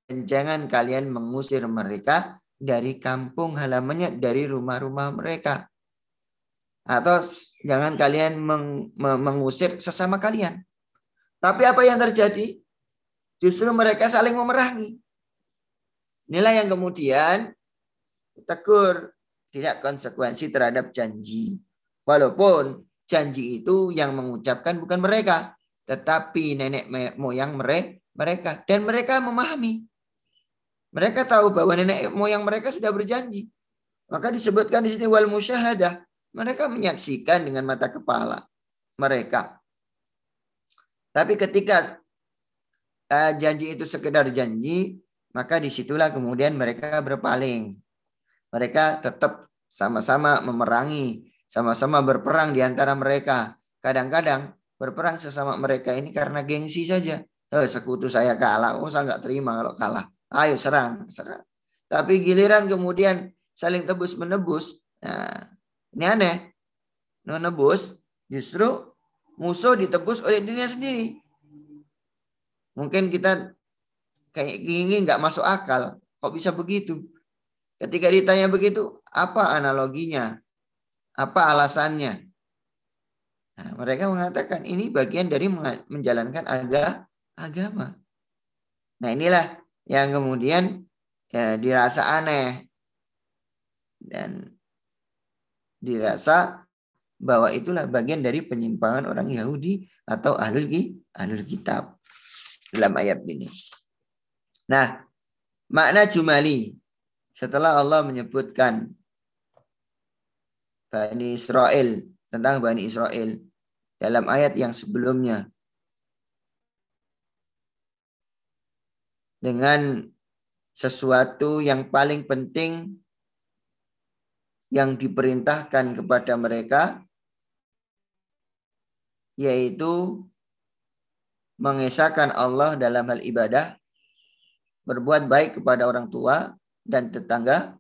Dan jangan kalian mengusir mereka dari kampung halamannya, dari rumah-rumah mereka. Atau jangan kalian meng, mengusir sesama kalian. Tapi apa yang terjadi? Justru mereka saling memerangi. Inilah yang kemudian tegur tidak konsekuensi terhadap janji. Walaupun janji itu yang mengucapkan bukan mereka, tetapi nenek moyang mereka dan mereka memahami. Mereka tahu bahwa nenek moyang mereka sudah berjanji. Maka disebutkan di sini wal musyahadah. Mereka menyaksikan dengan mata kepala mereka. Tapi ketika uh, janji itu sekedar janji, maka di situlah kemudian mereka berpaling. Mereka tetap sama-sama memerangi, sama-sama berperang di antara mereka. Kadang-kadang berperang sesama mereka ini karena gengsi saja. Eh, sekutu saya kalah, oh saya nggak terima kalau kalah. Ayo serang, serang. Tapi giliran kemudian saling tebus menebus, nah, ini aneh. Menebus justru musuh ditebus oleh dirinya sendiri. Mungkin kita kayak ingin nggak masuk akal. Kok bisa begitu? Ketika ditanya begitu, apa analoginya? Apa alasannya? Nah, mereka mengatakan ini bagian dari menjalankan aga, agama. Nah inilah yang kemudian ya, dirasa aneh dan dirasa bahwa itulah bagian dari penyimpangan orang Yahudi atau ahlul, ahlul kitab dalam ayat ini. Nah, makna jumali setelah Allah menyebutkan Bani Israel tentang Bani Israel dalam ayat yang sebelumnya dengan sesuatu yang paling penting yang diperintahkan kepada mereka yaitu mengesahkan Allah dalam hal ibadah, berbuat baik kepada orang tua dan tetangga.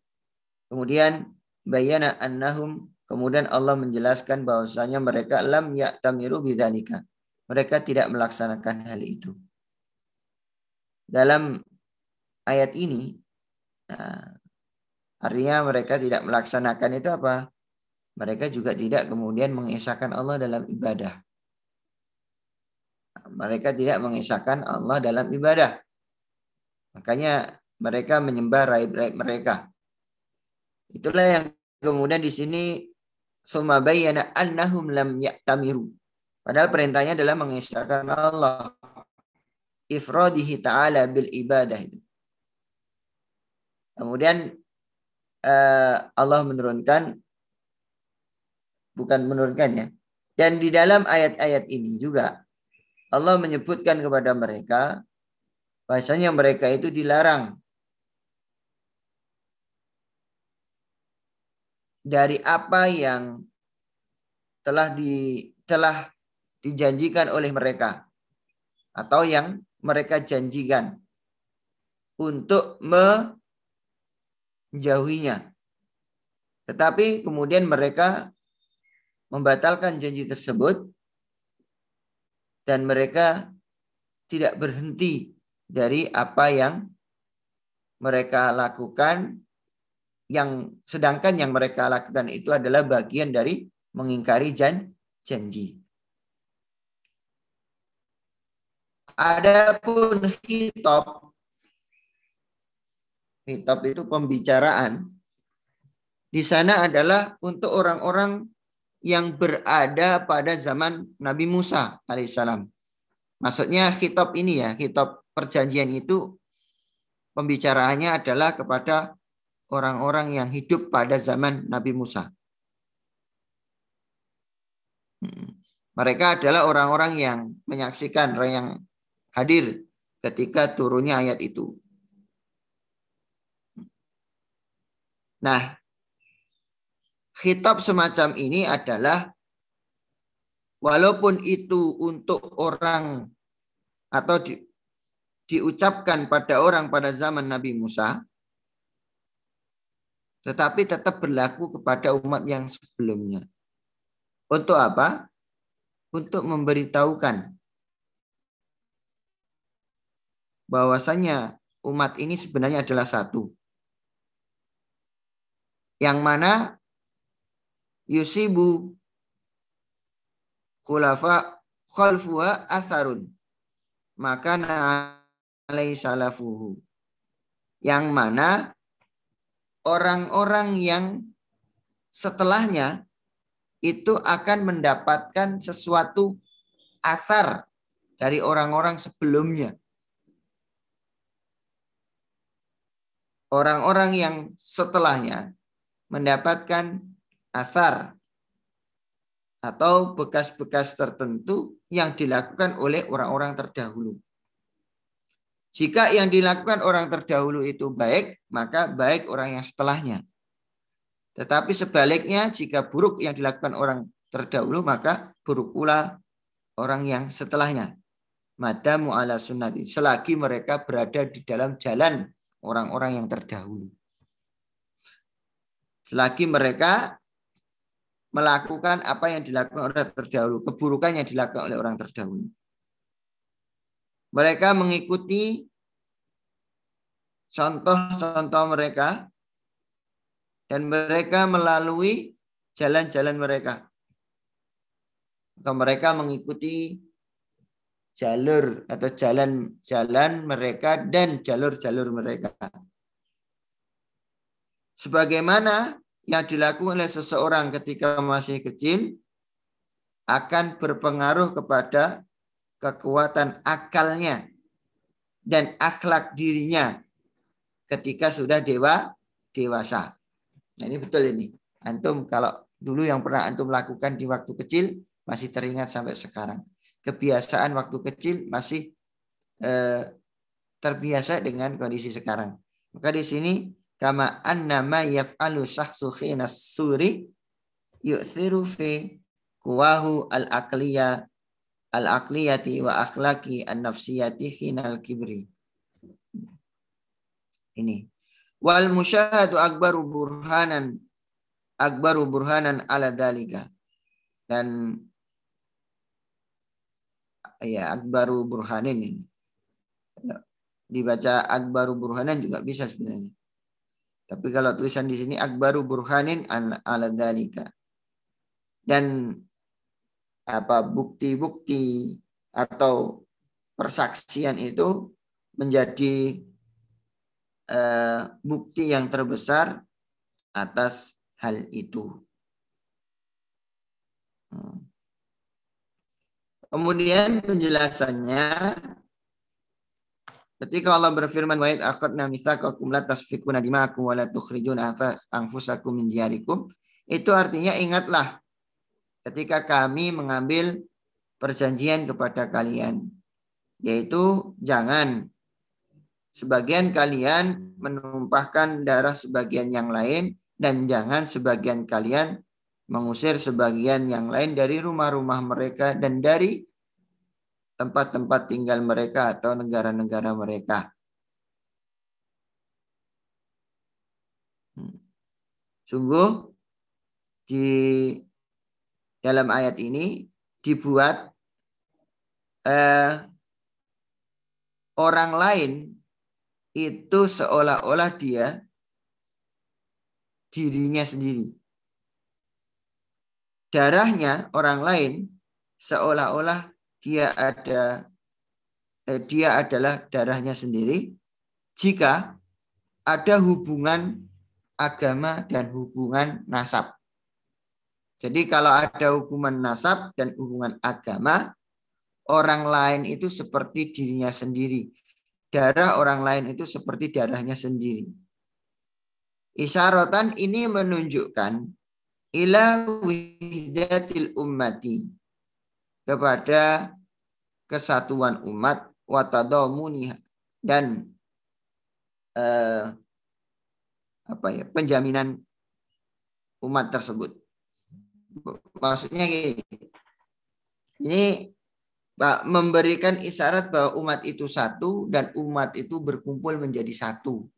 Kemudian bayana annahum kemudian Allah menjelaskan bahwasanya mereka lam ya'tamiru bidzalika. Mereka tidak melaksanakan hal itu. Dalam ayat ini nah, artinya mereka tidak melaksanakan itu apa? Mereka juga tidak kemudian mengesahkan Allah dalam ibadah mereka tidak mengisahkan Allah dalam ibadah. Makanya mereka menyembah raib-raib mereka. Itulah yang kemudian di sini bayyana annahum lam ya'tamiru. Padahal perintahnya adalah mengisahkan Allah. Ifradihi ta'ala bil ibadah. Kemudian uh, Allah menurunkan bukan menurunkan ya. Dan di dalam ayat-ayat ini juga Allah menyebutkan kepada mereka bahasanya mereka itu dilarang dari apa yang telah di telah dijanjikan oleh mereka atau yang mereka janjikan untuk menjauhinya. Tetapi kemudian mereka membatalkan janji tersebut dan mereka tidak berhenti dari apa yang mereka lakukan yang sedangkan yang mereka lakukan itu adalah bagian dari mengingkari jan, janji. Adapun hitop hitop itu pembicaraan di sana adalah untuk orang-orang yang berada pada zaman Nabi Musa alaihissalam. Maksudnya kitab ini ya, kitab perjanjian itu pembicaraannya adalah kepada orang-orang yang hidup pada zaman Nabi Musa. Hmm. Mereka adalah orang-orang yang menyaksikan, yang hadir ketika turunnya ayat itu. Nah, Kitab semacam ini adalah walaupun itu untuk orang atau di, diucapkan pada orang pada zaman Nabi Musa, tetapi tetap berlaku kepada umat yang sebelumnya. Untuk apa? Untuk memberitahukan bahwasanya umat ini sebenarnya adalah satu. Yang mana yusibu khulafa khalfuha atharun. Maka alai salafuhu. Yang mana orang-orang yang setelahnya itu akan mendapatkan sesuatu asar dari orang-orang sebelumnya. Orang-orang yang setelahnya mendapatkan asar atau bekas-bekas tertentu yang dilakukan oleh orang-orang terdahulu. Jika yang dilakukan orang terdahulu itu baik, maka baik orang yang setelahnya. Tetapi sebaliknya, jika buruk yang dilakukan orang terdahulu, maka buruk pula orang yang setelahnya. Madamu ala sunnati. Selagi mereka berada di dalam jalan orang-orang yang terdahulu. Selagi mereka melakukan apa yang dilakukan oleh terdahulu, keburukan yang dilakukan oleh orang terdahulu. Mereka mengikuti contoh-contoh mereka dan mereka melalui jalan-jalan mereka. Atau mereka mengikuti jalur atau jalan-jalan mereka dan jalur-jalur mereka. Sebagaimana yang dilakukan oleh seseorang ketika masih kecil akan berpengaruh kepada kekuatan akalnya dan akhlak dirinya ketika sudah dewa dewasa. Nah ini betul ini. Antum kalau dulu yang pernah antum lakukan di waktu kecil masih teringat sampai sekarang. Kebiasaan waktu kecil masih eh, terbiasa dengan kondisi sekarang. Maka di sini kama annama yaf'alu syakhsu khinas suri yu'thiru fi kuwahu al-aqliya al-aqliyati wa akhlaki an-nafsiyati hinal kibri. Ini. Wal musyahadu akbaru burhanan akbaru burhanan ala dalika. Dan ya akbaru burhanin ini. Dibaca akbaru burhanan juga bisa sebenarnya. Tapi kalau tulisan di sini akbaru burhanin ala dalika. Dan apa bukti-bukti atau persaksian itu menjadi uh, bukti yang terbesar atas hal itu. Hmm. Kemudian penjelasannya ketika Allah berfirman wa id akhadna mitsaqakum la tasfikuna dima'akum wa la tukhrijuna anfusakum min diyarikum itu artinya ingatlah ketika kami mengambil perjanjian kepada kalian yaitu jangan sebagian kalian menumpahkan darah sebagian yang lain dan jangan sebagian kalian mengusir sebagian yang lain dari rumah-rumah mereka dan dari tempat-tempat tinggal mereka atau negara-negara mereka. Hmm. Sungguh di dalam ayat ini dibuat eh, orang lain itu seolah-olah dia dirinya sendiri. Darahnya orang lain seolah-olah dia ada eh, dia adalah darahnya sendiri jika ada hubungan agama dan hubungan nasab. Jadi kalau ada hubungan nasab dan hubungan agama, orang lain itu seperti dirinya sendiri. Darah orang lain itu seperti darahnya sendiri. Isyaratan ini menunjukkan ila wihdatil ummati kepada kesatuan umat watadamuniha dan eh, apa ya penjaminan umat tersebut maksudnya gini Ini Pak memberikan isyarat bahwa umat itu satu dan umat itu berkumpul menjadi satu.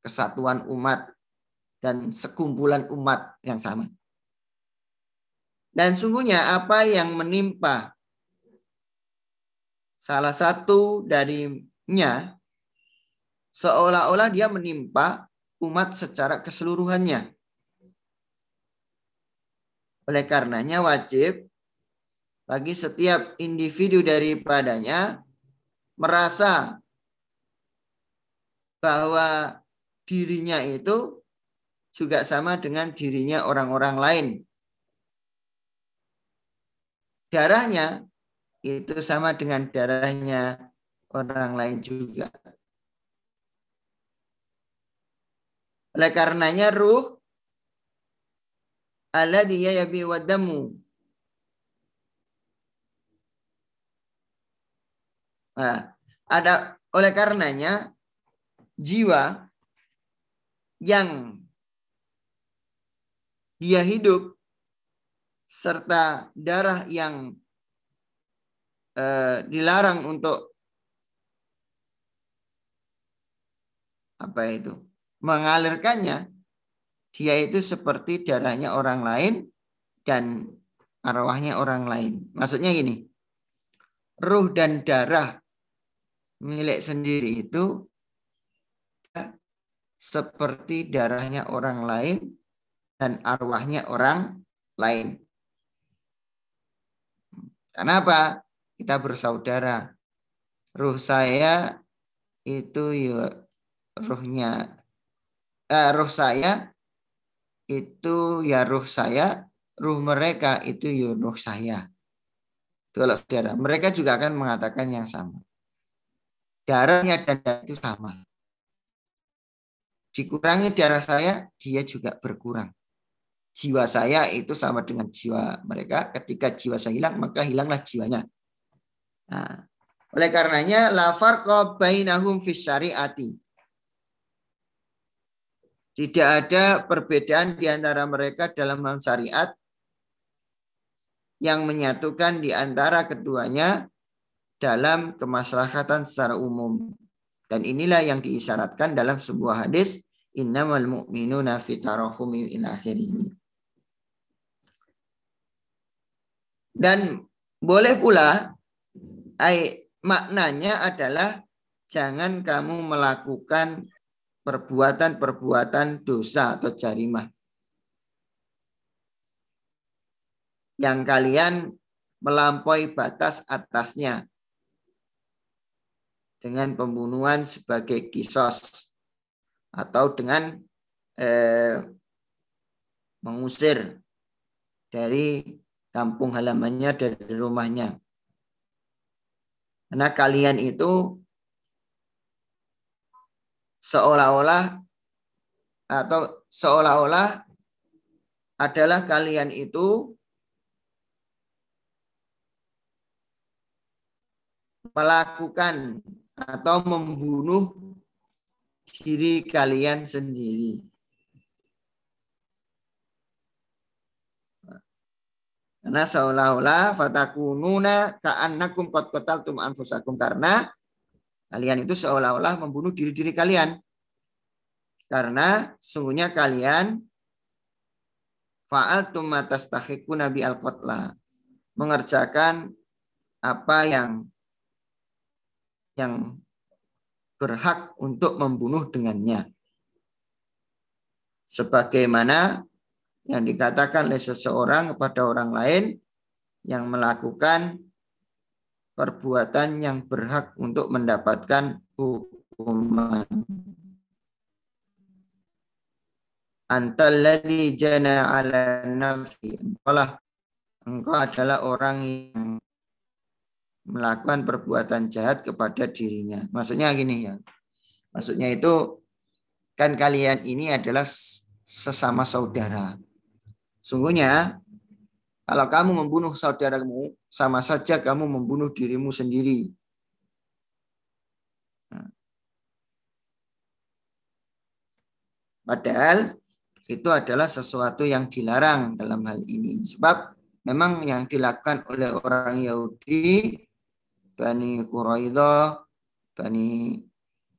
Kesatuan umat dan sekumpulan umat yang sama. Dan sungguhnya apa yang menimpa salah satu darinya seolah-olah dia menimpa umat secara keseluruhannya. Oleh karenanya wajib bagi setiap individu daripadanya merasa bahwa dirinya itu juga sama dengan dirinya orang-orang lain darahnya itu sama dengan darahnya orang lain juga. Oleh karenanya ruh dia yabi wadamu. Nah, ada oleh karenanya jiwa yang dia hidup serta darah yang eh, dilarang untuk apa itu mengalirkannya dia itu seperti darahnya orang lain dan arwahnya orang lain maksudnya gini ruh dan darah milik sendiri itu seperti darahnya orang lain dan arwahnya orang lain Kenapa? Kita bersaudara. Ruh saya itu ya ruhnya eh, ruh saya itu ya ruh saya, ruh mereka itu ya ruh saya. Itu kalau saudara, mereka juga akan mengatakan yang sama. Darahnya dan darah itu sama. Dikurangi darah saya, dia juga berkurang jiwa saya itu sama dengan jiwa mereka. Ketika jiwa saya hilang, maka hilanglah jiwanya. Nah, oleh karenanya la farqa bainahum fis syariati. Tidak ada perbedaan di antara mereka dalam hal syariat yang menyatukan di antara keduanya dalam kemaslahatan secara umum. Dan inilah yang diisyaratkan dalam sebuah hadis innamal mu'minuna fi tarahumi ila akhirih. Dan boleh pula ay, maknanya adalah jangan kamu melakukan perbuatan-perbuatan dosa atau jarimah. Yang kalian melampaui batas atasnya dengan pembunuhan sebagai kisos atau dengan eh, mengusir dari kampung halamannya dari rumahnya. Karena kalian itu seolah-olah atau seolah-olah adalah kalian itu melakukan atau membunuh diri kalian sendiri. Karena seolah-olah fatakununa ka'annakum qad qataltum anfusakum karena kalian itu seolah-olah membunuh diri-diri kalian. Karena sungguhnya kalian fa'altum matastahiquna nabi al-qatla. Mengerjakan apa yang yang berhak untuk membunuh dengannya. Sebagaimana yang dikatakan oleh seseorang kepada orang lain yang melakukan perbuatan yang berhak untuk mendapatkan hukuman. Antalladzi jana ala nafsi. Engkau adalah orang yang melakukan perbuatan jahat kepada dirinya. Maksudnya gini ya. Maksudnya itu kan kalian ini adalah sesama saudara. Sungguhnya kalau kamu membunuh saudaramu, sama saja kamu membunuh dirimu sendiri. Nah. Padahal itu adalah sesuatu yang dilarang dalam hal ini. Sebab memang yang dilakukan oleh orang Yahudi, Bani Quraidah, Bani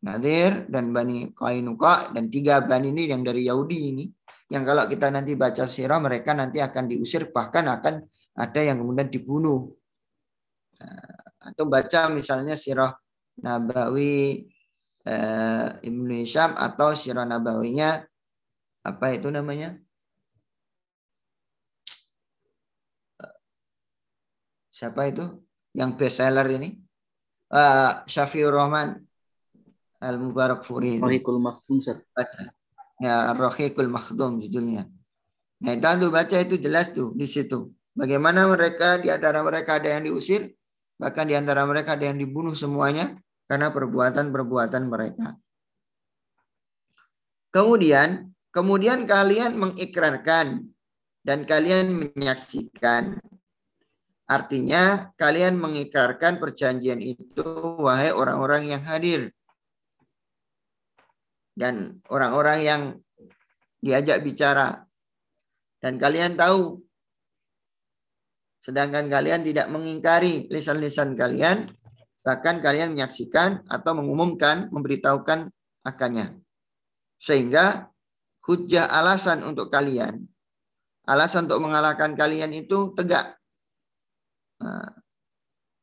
Nadir, dan Bani Kainuka, dan tiga Bani ini yang dari Yahudi ini, yang kalau kita nanti baca sirah mereka nanti akan diusir bahkan akan ada yang kemudian dibunuh. Nah, atau baca misalnya sirah Nabawi eh, Ibnu Hisham atau sirah Nabawinya apa itu namanya? Siapa itu? Yang best seller ini? Uh, Syafiur Rahman Al Mubarak Furi baca ya Rohikul Makhdum judulnya nah itu baca itu jelas tuh di situ bagaimana mereka di antara mereka ada yang diusir bahkan di antara mereka ada yang dibunuh semuanya karena perbuatan-perbuatan mereka kemudian Kemudian kalian mengikrarkan dan kalian menyaksikan. Artinya kalian mengikrarkan perjanjian itu wahai orang-orang yang hadir. Dan orang-orang yang diajak bicara. Dan kalian tahu sedangkan kalian tidak mengingkari lisan-lisan kalian, bahkan kalian menyaksikan atau mengumumkan, memberitahukan akannya. Sehingga hujah alasan untuk kalian, alasan untuk mengalahkan kalian itu tegak. Nah,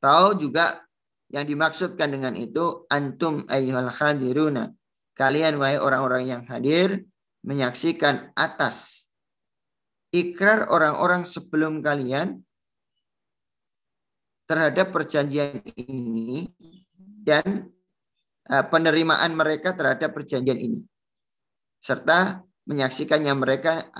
tahu juga yang dimaksudkan dengan itu antum ayyuhal hadiruna. Kalian wahai orang-orang yang hadir menyaksikan atas ikrar orang-orang sebelum kalian terhadap perjanjian ini dan eh, penerimaan mereka terhadap perjanjian ini serta menyaksikannya mereka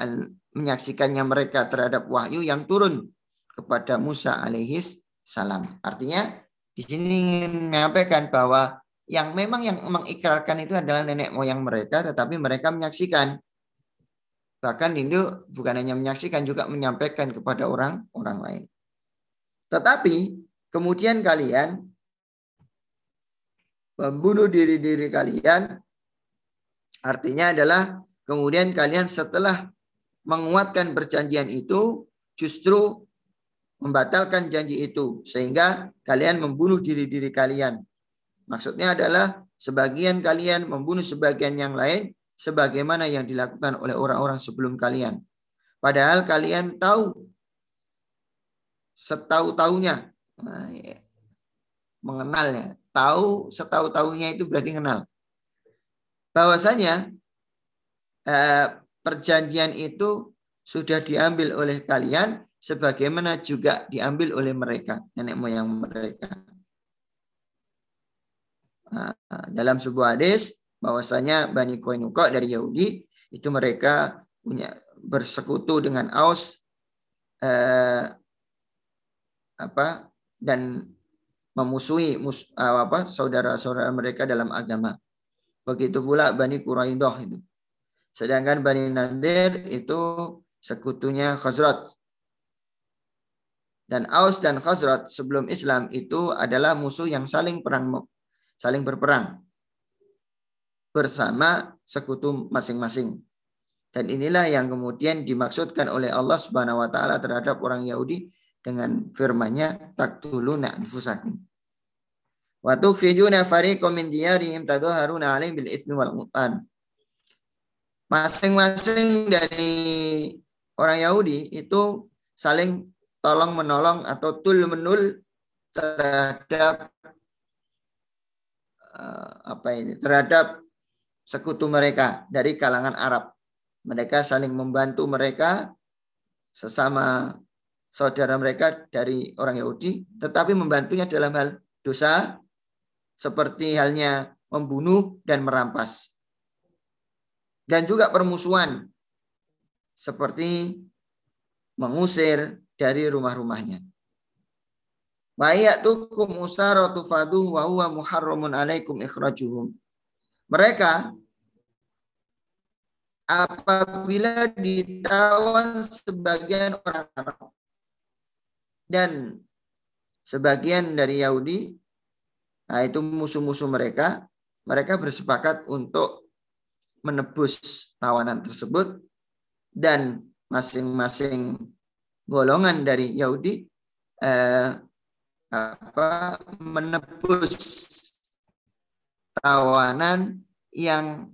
menyaksikannya mereka terhadap wahyu yang turun kepada Musa alaihis salam. Artinya di sini ingin menyampaikan bahwa yang memang yang mengikrarkan itu adalah nenek moyang mereka, tetapi mereka menyaksikan. Bahkan Hindu bukan hanya menyaksikan, juga menyampaikan kepada orang-orang lain. Tetapi kemudian kalian membunuh diri-diri kalian, artinya adalah Kemudian kalian setelah menguatkan perjanjian itu justru membatalkan janji itu sehingga kalian membunuh diri-diri kalian. Maksudnya adalah sebagian kalian membunuh sebagian yang lain sebagaimana yang dilakukan oleh orang-orang sebelum kalian. Padahal kalian tahu setahu-tahunya nah, ya, mengenalnya. Tahu setahu-tahunya itu berarti kenal. Bahwasanya eh, perjanjian itu sudah diambil oleh kalian sebagaimana juga diambil oleh mereka, nenek moyang mereka. Dalam sebuah hadis bahwasanya Bani Koinuka dari Yahudi itu mereka punya bersekutu dengan Aus eh, apa dan memusuhi mus, apa saudara-saudara mereka dalam agama. Begitu pula Bani Quraidah itu. Sedangkan Bani Nadir itu sekutunya Khazrat. Dan Aus dan Khazrat sebelum Islam itu adalah musuh yang saling perang saling berperang bersama sekutu masing-masing. Dan inilah yang kemudian dimaksudkan oleh Allah Subhanahu wa taala terhadap orang Yahudi dengan firman-Nya taktuluna anfusakum. Wa tukhrijuna fariqam min diyarihim tadharuna alaihim bil itsmi wal masing-masing dari orang Yahudi itu saling tolong menolong atau tul menul terhadap apa ini terhadap sekutu mereka dari kalangan Arab. Mereka saling membantu mereka sesama saudara mereka dari orang Yahudi, tetapi membantunya dalam hal dosa seperti halnya membunuh dan merampas dan juga permusuhan seperti mengusir dari rumah-rumahnya. Bayatukum usaratu faduh wa huwa muharramun alaikum ikhrajuhum. Mereka apabila ditawan sebagian orang Arab dan sebagian dari Yahudi, nah itu musuh-musuh mereka, mereka bersepakat untuk menebus tawanan tersebut dan masing-masing golongan dari Yahudi eh, apa menebus tawanan yang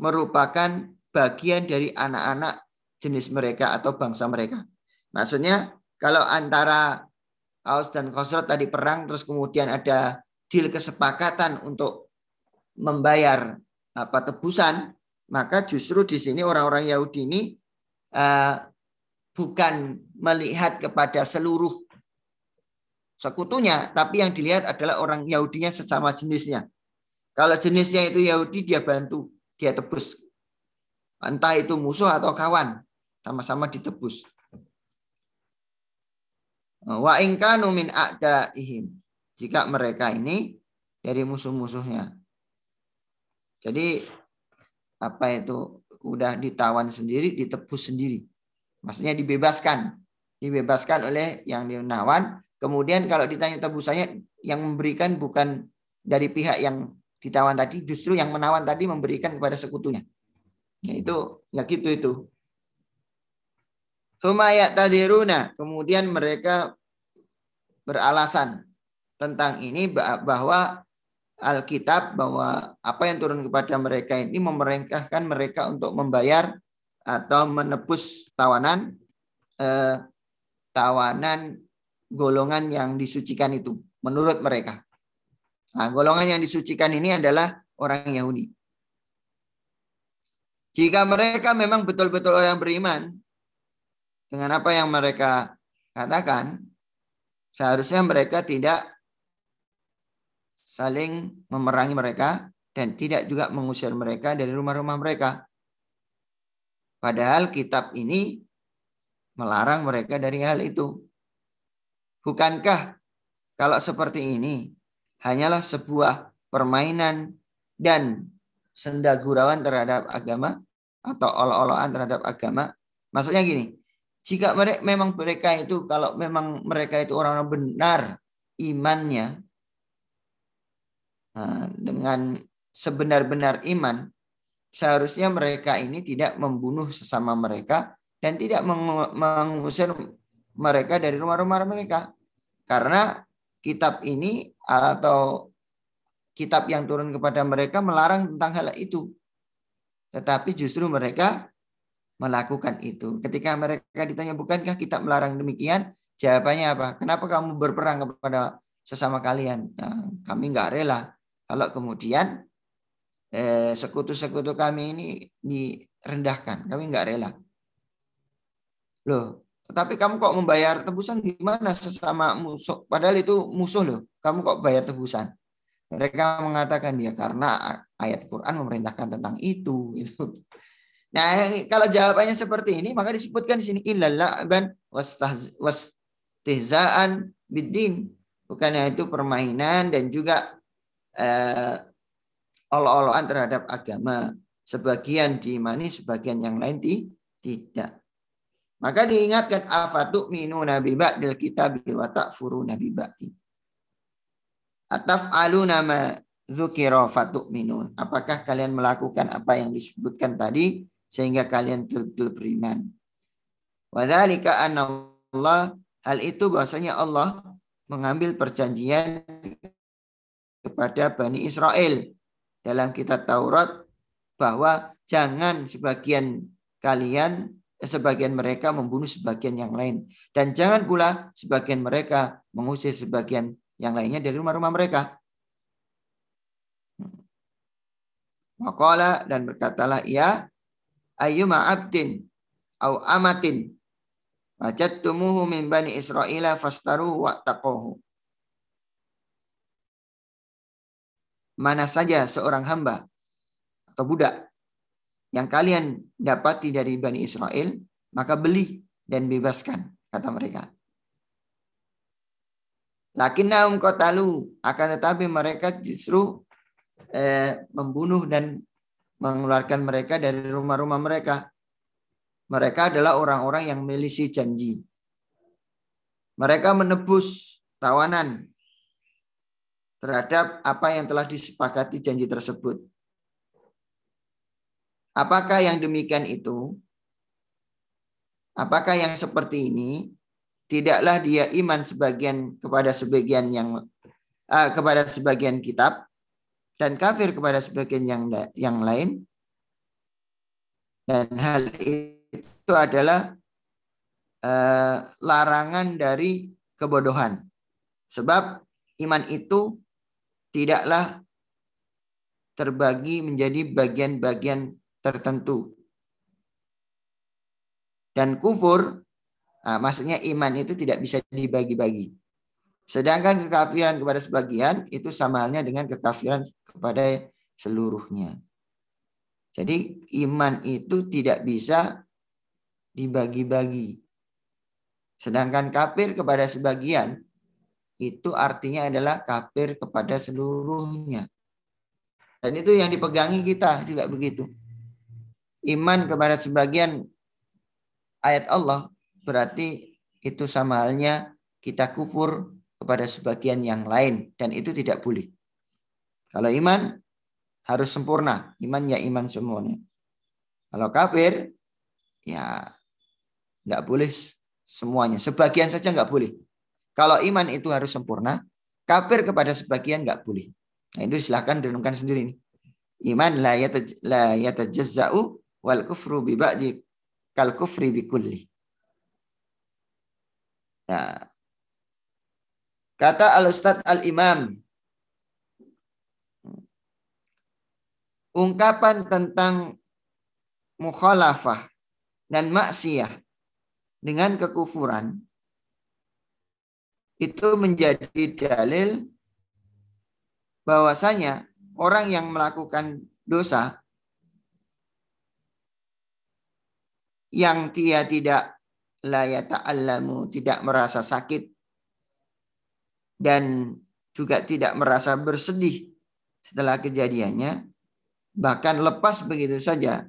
merupakan bagian dari anak-anak jenis mereka atau bangsa mereka. Maksudnya kalau antara Aus dan Khosrot tadi perang terus kemudian ada deal kesepakatan untuk membayar apa tebusan, maka justru di sini orang-orang Yahudi ini uh, bukan melihat kepada seluruh sekutunya, tapi yang dilihat adalah orang Yahudinya sesama jenisnya. Kalau jenisnya itu Yahudi, dia bantu, dia tebus. Entah itu musuh atau kawan, sama-sama ditebus. Wa ingkanu min a'daihim. Jika mereka ini dari musuh-musuhnya. Jadi apa itu udah ditawan sendiri, ditebus sendiri. Maksudnya dibebaskan. Dibebaskan oleh yang dinawan. Kemudian kalau ditanya tebusannya yang memberikan bukan dari pihak yang ditawan tadi, justru yang menawan tadi memberikan kepada sekutunya. Ya itu, ya gitu itu. Sumayat tadiruna. Kemudian mereka beralasan tentang ini bahwa Alkitab bahwa apa yang turun kepada mereka ini memerintahkan mereka untuk membayar atau menebus tawanan eh, tawanan golongan yang disucikan itu menurut mereka. Nah, golongan yang disucikan ini adalah orang Yahudi. Jika mereka memang betul-betul orang beriman, dengan apa yang mereka katakan, seharusnya mereka tidak saling memerangi mereka dan tidak juga mengusir mereka dari rumah-rumah mereka. Padahal kitab ini melarang mereka dari hal itu. Bukankah kalau seperti ini hanyalah sebuah permainan dan sendagurauan terhadap agama atau olo-oloan terhadap agama? Maksudnya gini, jika mereka memang mereka itu kalau memang mereka itu orang-orang benar imannya nah, dengan sebenar-benar iman, seharusnya mereka ini tidak membunuh sesama mereka dan tidak mengusir mereka dari rumah-rumah mereka. Karena kitab ini atau kitab yang turun kepada mereka melarang tentang hal itu. Tetapi justru mereka melakukan itu. Ketika mereka ditanya, bukankah kita melarang demikian? Jawabannya apa? Kenapa kamu berperang kepada sesama kalian? Nah, kami nggak rela. Kalau kemudian eh, sekutu-sekutu kami ini direndahkan, kami nggak rela. Loh, tetapi kamu kok membayar tebusan gimana sesama musuh? Padahal itu musuh loh. Kamu kok bayar tebusan? Mereka mengatakan ya karena ayat Quran memerintahkan tentang itu. Itu Nah, kalau jawabannya seperti ini, maka disebutkan di sini illalaban wastihzaan bidin. Bukannya itu permainan dan juga eh, olo-oloan terhadap agama. Sebagian diimani, sebagian yang lain tidak. Maka diingatkan afatu minu nabi ba'dil kitab wa takfuru nabi ba'di. Ataf'alu nama dzukira minun. Apakah kalian melakukan apa yang disebutkan tadi sehingga kalian betul-betul beriman. Wadzalika Allah hal itu bahasanya Allah mengambil perjanjian kepada Bani Israel dalam kitab Taurat bahwa jangan sebagian kalian sebagian mereka membunuh sebagian yang lain dan jangan pula sebagian mereka mengusir sebagian yang lainnya dari rumah-rumah mereka. Maqala dan berkatalah ia ayyuma abdin au amatin wajadtumuhu min bani Israila fastaruhu wa taqohu. Mana saja seorang hamba atau budak yang kalian dapati dari Bani Israel, maka beli dan bebaskan, kata mereka. Lakinnahum kotalu, akan tetapi mereka justru eh, membunuh dan mengeluarkan mereka dari rumah-rumah mereka. Mereka adalah orang-orang yang milisi janji. Mereka menebus tawanan terhadap apa yang telah disepakati janji tersebut. Apakah yang demikian itu? Apakah yang seperti ini? Tidaklah dia iman sebagian kepada sebagian yang uh, kepada sebagian kitab dan kafir kepada sebagian yang yang lain. Dan hal itu adalah uh, larangan dari kebodohan. Sebab iman itu tidaklah terbagi menjadi bagian-bagian tertentu dan kufur Nah, maksudnya iman itu tidak bisa dibagi-bagi. Sedangkan kekafiran kepada sebagian itu sama halnya dengan kekafiran kepada seluruhnya. Jadi iman itu tidak bisa dibagi-bagi. Sedangkan kafir kepada sebagian itu artinya adalah kafir kepada seluruhnya. Dan itu yang dipegangi kita juga begitu. Iman kepada sebagian ayat Allah berarti itu sama halnya kita kufur kepada sebagian yang lain dan itu tidak boleh. Kalau iman harus sempurna, iman ya iman semuanya. Kalau kafir ya nggak boleh semuanya, sebagian saja nggak boleh. Kalau iman itu harus sempurna, kafir kepada sebagian nggak boleh. Nah itu silahkan renungkan sendiri nih. Iman la yatajazza'u wal kufru bi ba'di kal kufri bi kulli. Nah, kata al Ustaz al Imam, ungkapan tentang mukhalafah dan maksiyah dengan kekufuran itu menjadi dalil bahwasanya orang yang melakukan dosa yang dia tidak la yata'allamu, tidak merasa sakit dan juga tidak merasa bersedih setelah kejadiannya, bahkan lepas begitu saja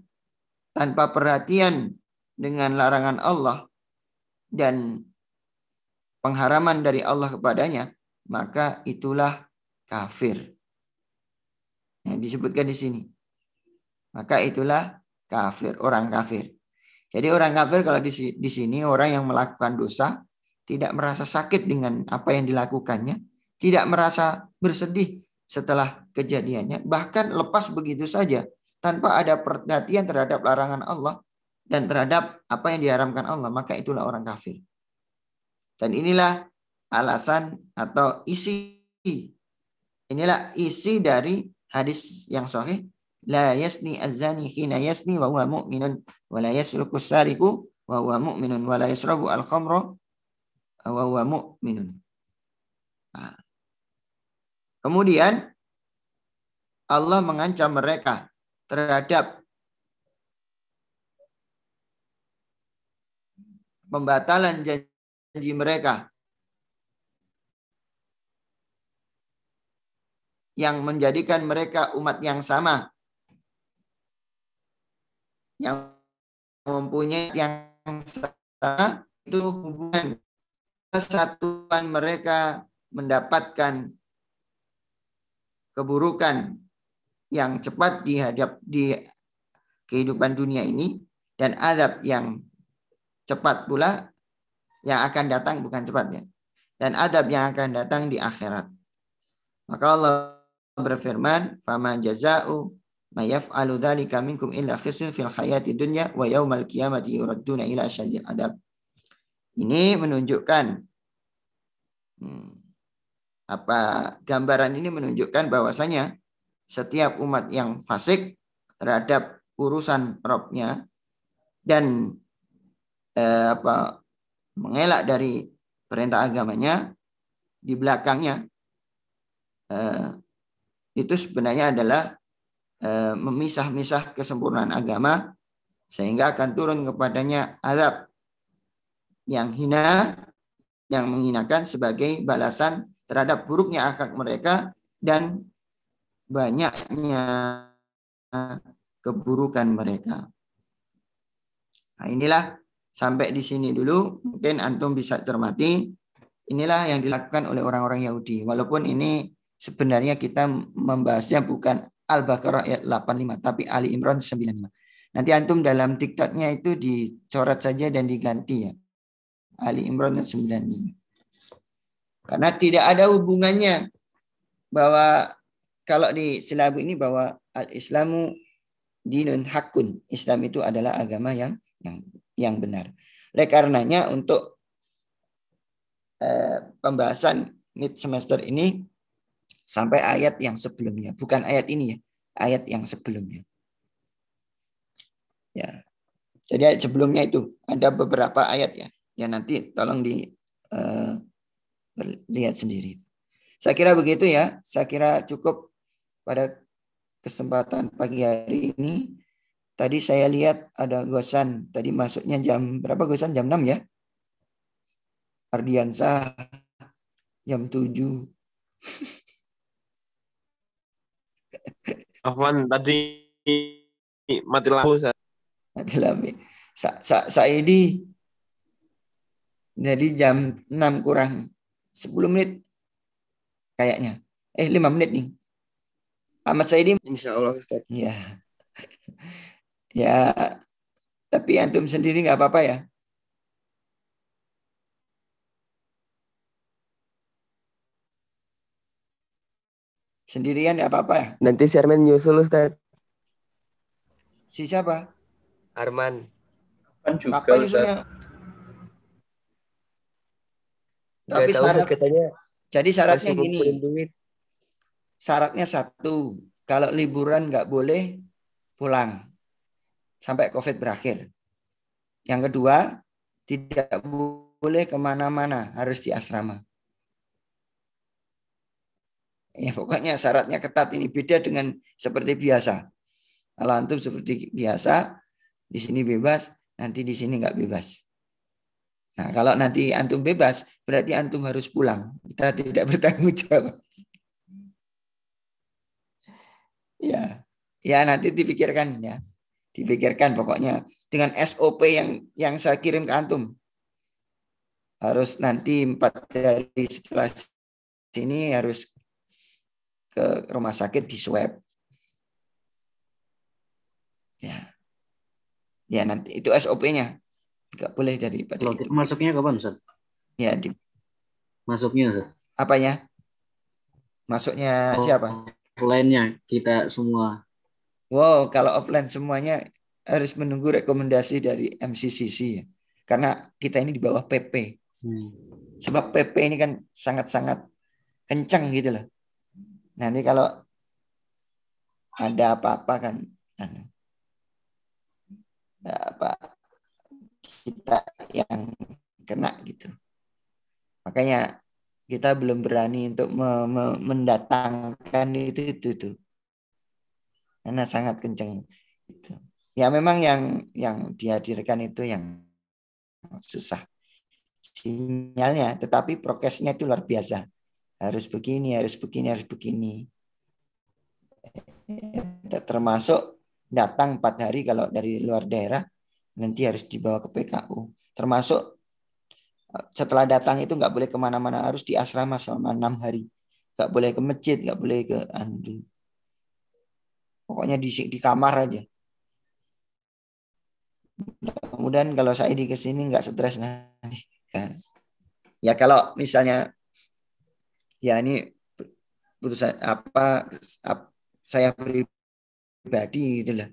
tanpa perhatian dengan larangan Allah dan pengharaman dari Allah kepadanya, maka itulah kafir. Yang disebutkan di sini. Maka itulah kafir, orang kafir. Jadi orang kafir kalau di, di sini orang yang melakukan dosa tidak merasa sakit dengan apa yang dilakukannya, tidak merasa bersedih setelah kejadiannya, bahkan lepas begitu saja tanpa ada perhatian terhadap larangan Allah dan terhadap apa yang diharamkan Allah, maka itulah orang kafir. Dan inilah alasan atau isi inilah isi dari hadis yang sahih la yasni azani hina yasni wa huwa mu'minun wa la yasruku sariku wa huwa mu'minun wa la yasrabu al khamra wa huwa mu'minun. Nah. Kemudian Allah mengancam mereka terhadap pembatalan janji mereka yang menjadikan mereka umat yang sama yang mempunyai yang sama itu hubungan kesatuan mereka mendapatkan keburukan yang cepat dihadap di kehidupan dunia ini dan azab yang cepat pula yang akan datang bukan cepatnya dan adab yang akan datang di akhirat. Maka Allah berfirman, "Fama jaza'u illa fil dunya ila adab. Ini menunjukkan hmm, apa gambaran ini menunjukkan bahwasanya setiap umat yang fasik terhadap urusan robnya dan eh, apa mengelak dari perintah agamanya di belakangnya eh, itu sebenarnya adalah memisah-misah kesempurnaan agama sehingga akan turun kepadanya azab yang hina yang menghinakan sebagai balasan terhadap buruknya akhlak mereka dan banyaknya keburukan mereka. Nah, inilah sampai di sini dulu. Mungkin antum bisa cermati. Inilah yang dilakukan oleh orang-orang Yahudi. Walaupun ini sebenarnya kita membahasnya bukan Al-Baqarah ayat 85 tapi Ali Imran 95. Nanti antum dalam diktatnya itu dicoret saja dan diganti ya. Ali Imran 95. Karena tidak ada hubungannya bahwa kalau di silabu ini bahwa al-Islamu dinun hakun. Islam itu adalah agama yang yang yang benar. Oleh karenanya untuk eh, pembahasan mid semester ini sampai ayat yang sebelumnya, bukan ayat ini ya, ayat yang sebelumnya. Ya. Jadi ayat sebelumnya itu ada beberapa ayat ya. Ya nanti tolong di uh, lihat sendiri. Saya kira begitu ya. Saya kira cukup pada kesempatan pagi hari ini. Tadi saya lihat ada gosan. Tadi masuknya jam berapa gosan? Jam 6 ya? Ardiansa jam 7. Afwan tadi mati lampu. Mati lampu. Sa Sa Saidi jadi jam 6 kurang 10 menit kayaknya. Eh 5 menit nih. Ahmad Saidi. Insya Allah Ustaz. Ya. ya. Tapi antum sendiri nggak apa-apa ya. Sendirian nggak apa-apa ya. Nanti si Arman nyusul Ustaz. Si siapa? Arman. Kan juga Kapan Ustaz. nyusulnya? Gak Tapi tahu syarat, Ustaz katanya jadi syaratnya gini. duit. Syaratnya satu, kalau liburan nggak boleh pulang sampai COVID berakhir. Yang kedua, tidak boleh ke mana-mana, harus di asrama. Ya pokoknya syaratnya ketat ini beda dengan seperti biasa. Kalau antum seperti biasa, di sini bebas, nanti di sini nggak bebas. Nah kalau nanti antum bebas, berarti antum harus pulang. Kita tidak bertanggung jawab. Ya, ya nanti dipikirkan ya, dipikirkan pokoknya dengan SOP yang yang saya kirim ke antum. Harus nanti empat hari setelah sini harus ke rumah sakit di swab. Ya, ya nanti itu SOP-nya. Enggak boleh daripada Kalau itu. masuknya kapan Ustaz? Ya, di, Masuknya Ustaz. apanya? Masuknya Oh. siapa? Offline-nya kita semua. Wow, kalau offline semuanya harus menunggu rekomendasi dari MCCC ya. Karena kita ini di bawah PP. Hmm. Sebab PP ini kan sangat-sangat kencang gitu loh. Nanti kalau ada apa-apa kan anu, apa kita yang kena gitu. Makanya kita belum berani untuk me- me- mendatangkan itu itu tuh karena sangat kenceng itu. Ya memang yang yang dihadirkan itu yang susah sinyalnya tetapi prokesnya itu luar biasa harus begini harus begini harus begini. Termasuk datang empat hari kalau dari luar daerah nanti harus dibawa ke PKU termasuk eh, setelah datang itu nggak boleh ke mana-mana harus di asrama selama enam hari. Nggak boleh ke masjid nggak boleh ke anu pokoknya di di kamar aja. Mudah-mudahan kalau saya di ke sini nggak stres nanti. Ya. ya kalau misalnya ya ini putusan apa ap- saya pribadi gitu lah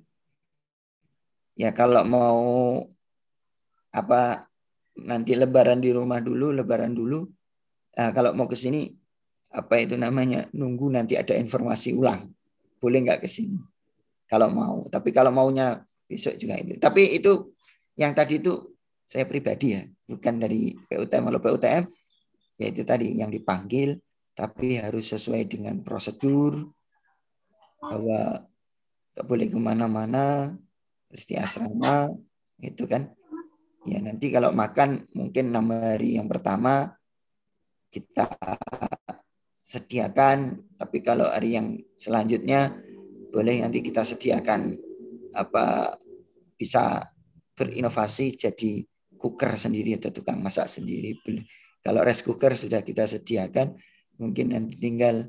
ya kalau mau apa nanti lebaran di rumah dulu lebaran dulu Nah, kalau mau ke sini apa itu namanya nunggu nanti ada informasi ulang. Boleh nggak ke sini? Kalau mau. Tapi kalau maunya besok juga itu tapi itu yang tadi itu saya pribadi ya bukan dari PUTM kalau PUTM ya itu tadi yang dipanggil tapi harus sesuai dengan prosedur bahwa nggak boleh ke mana-mana harus asrama itu kan. Ya nanti kalau makan mungkin enam hari yang pertama kita sediakan. Tapi kalau hari yang selanjutnya boleh nanti kita sediakan apa bisa berinovasi jadi cooker sendiri atau tukang masak sendiri. Kalau rice cooker sudah kita sediakan mungkin nanti tinggal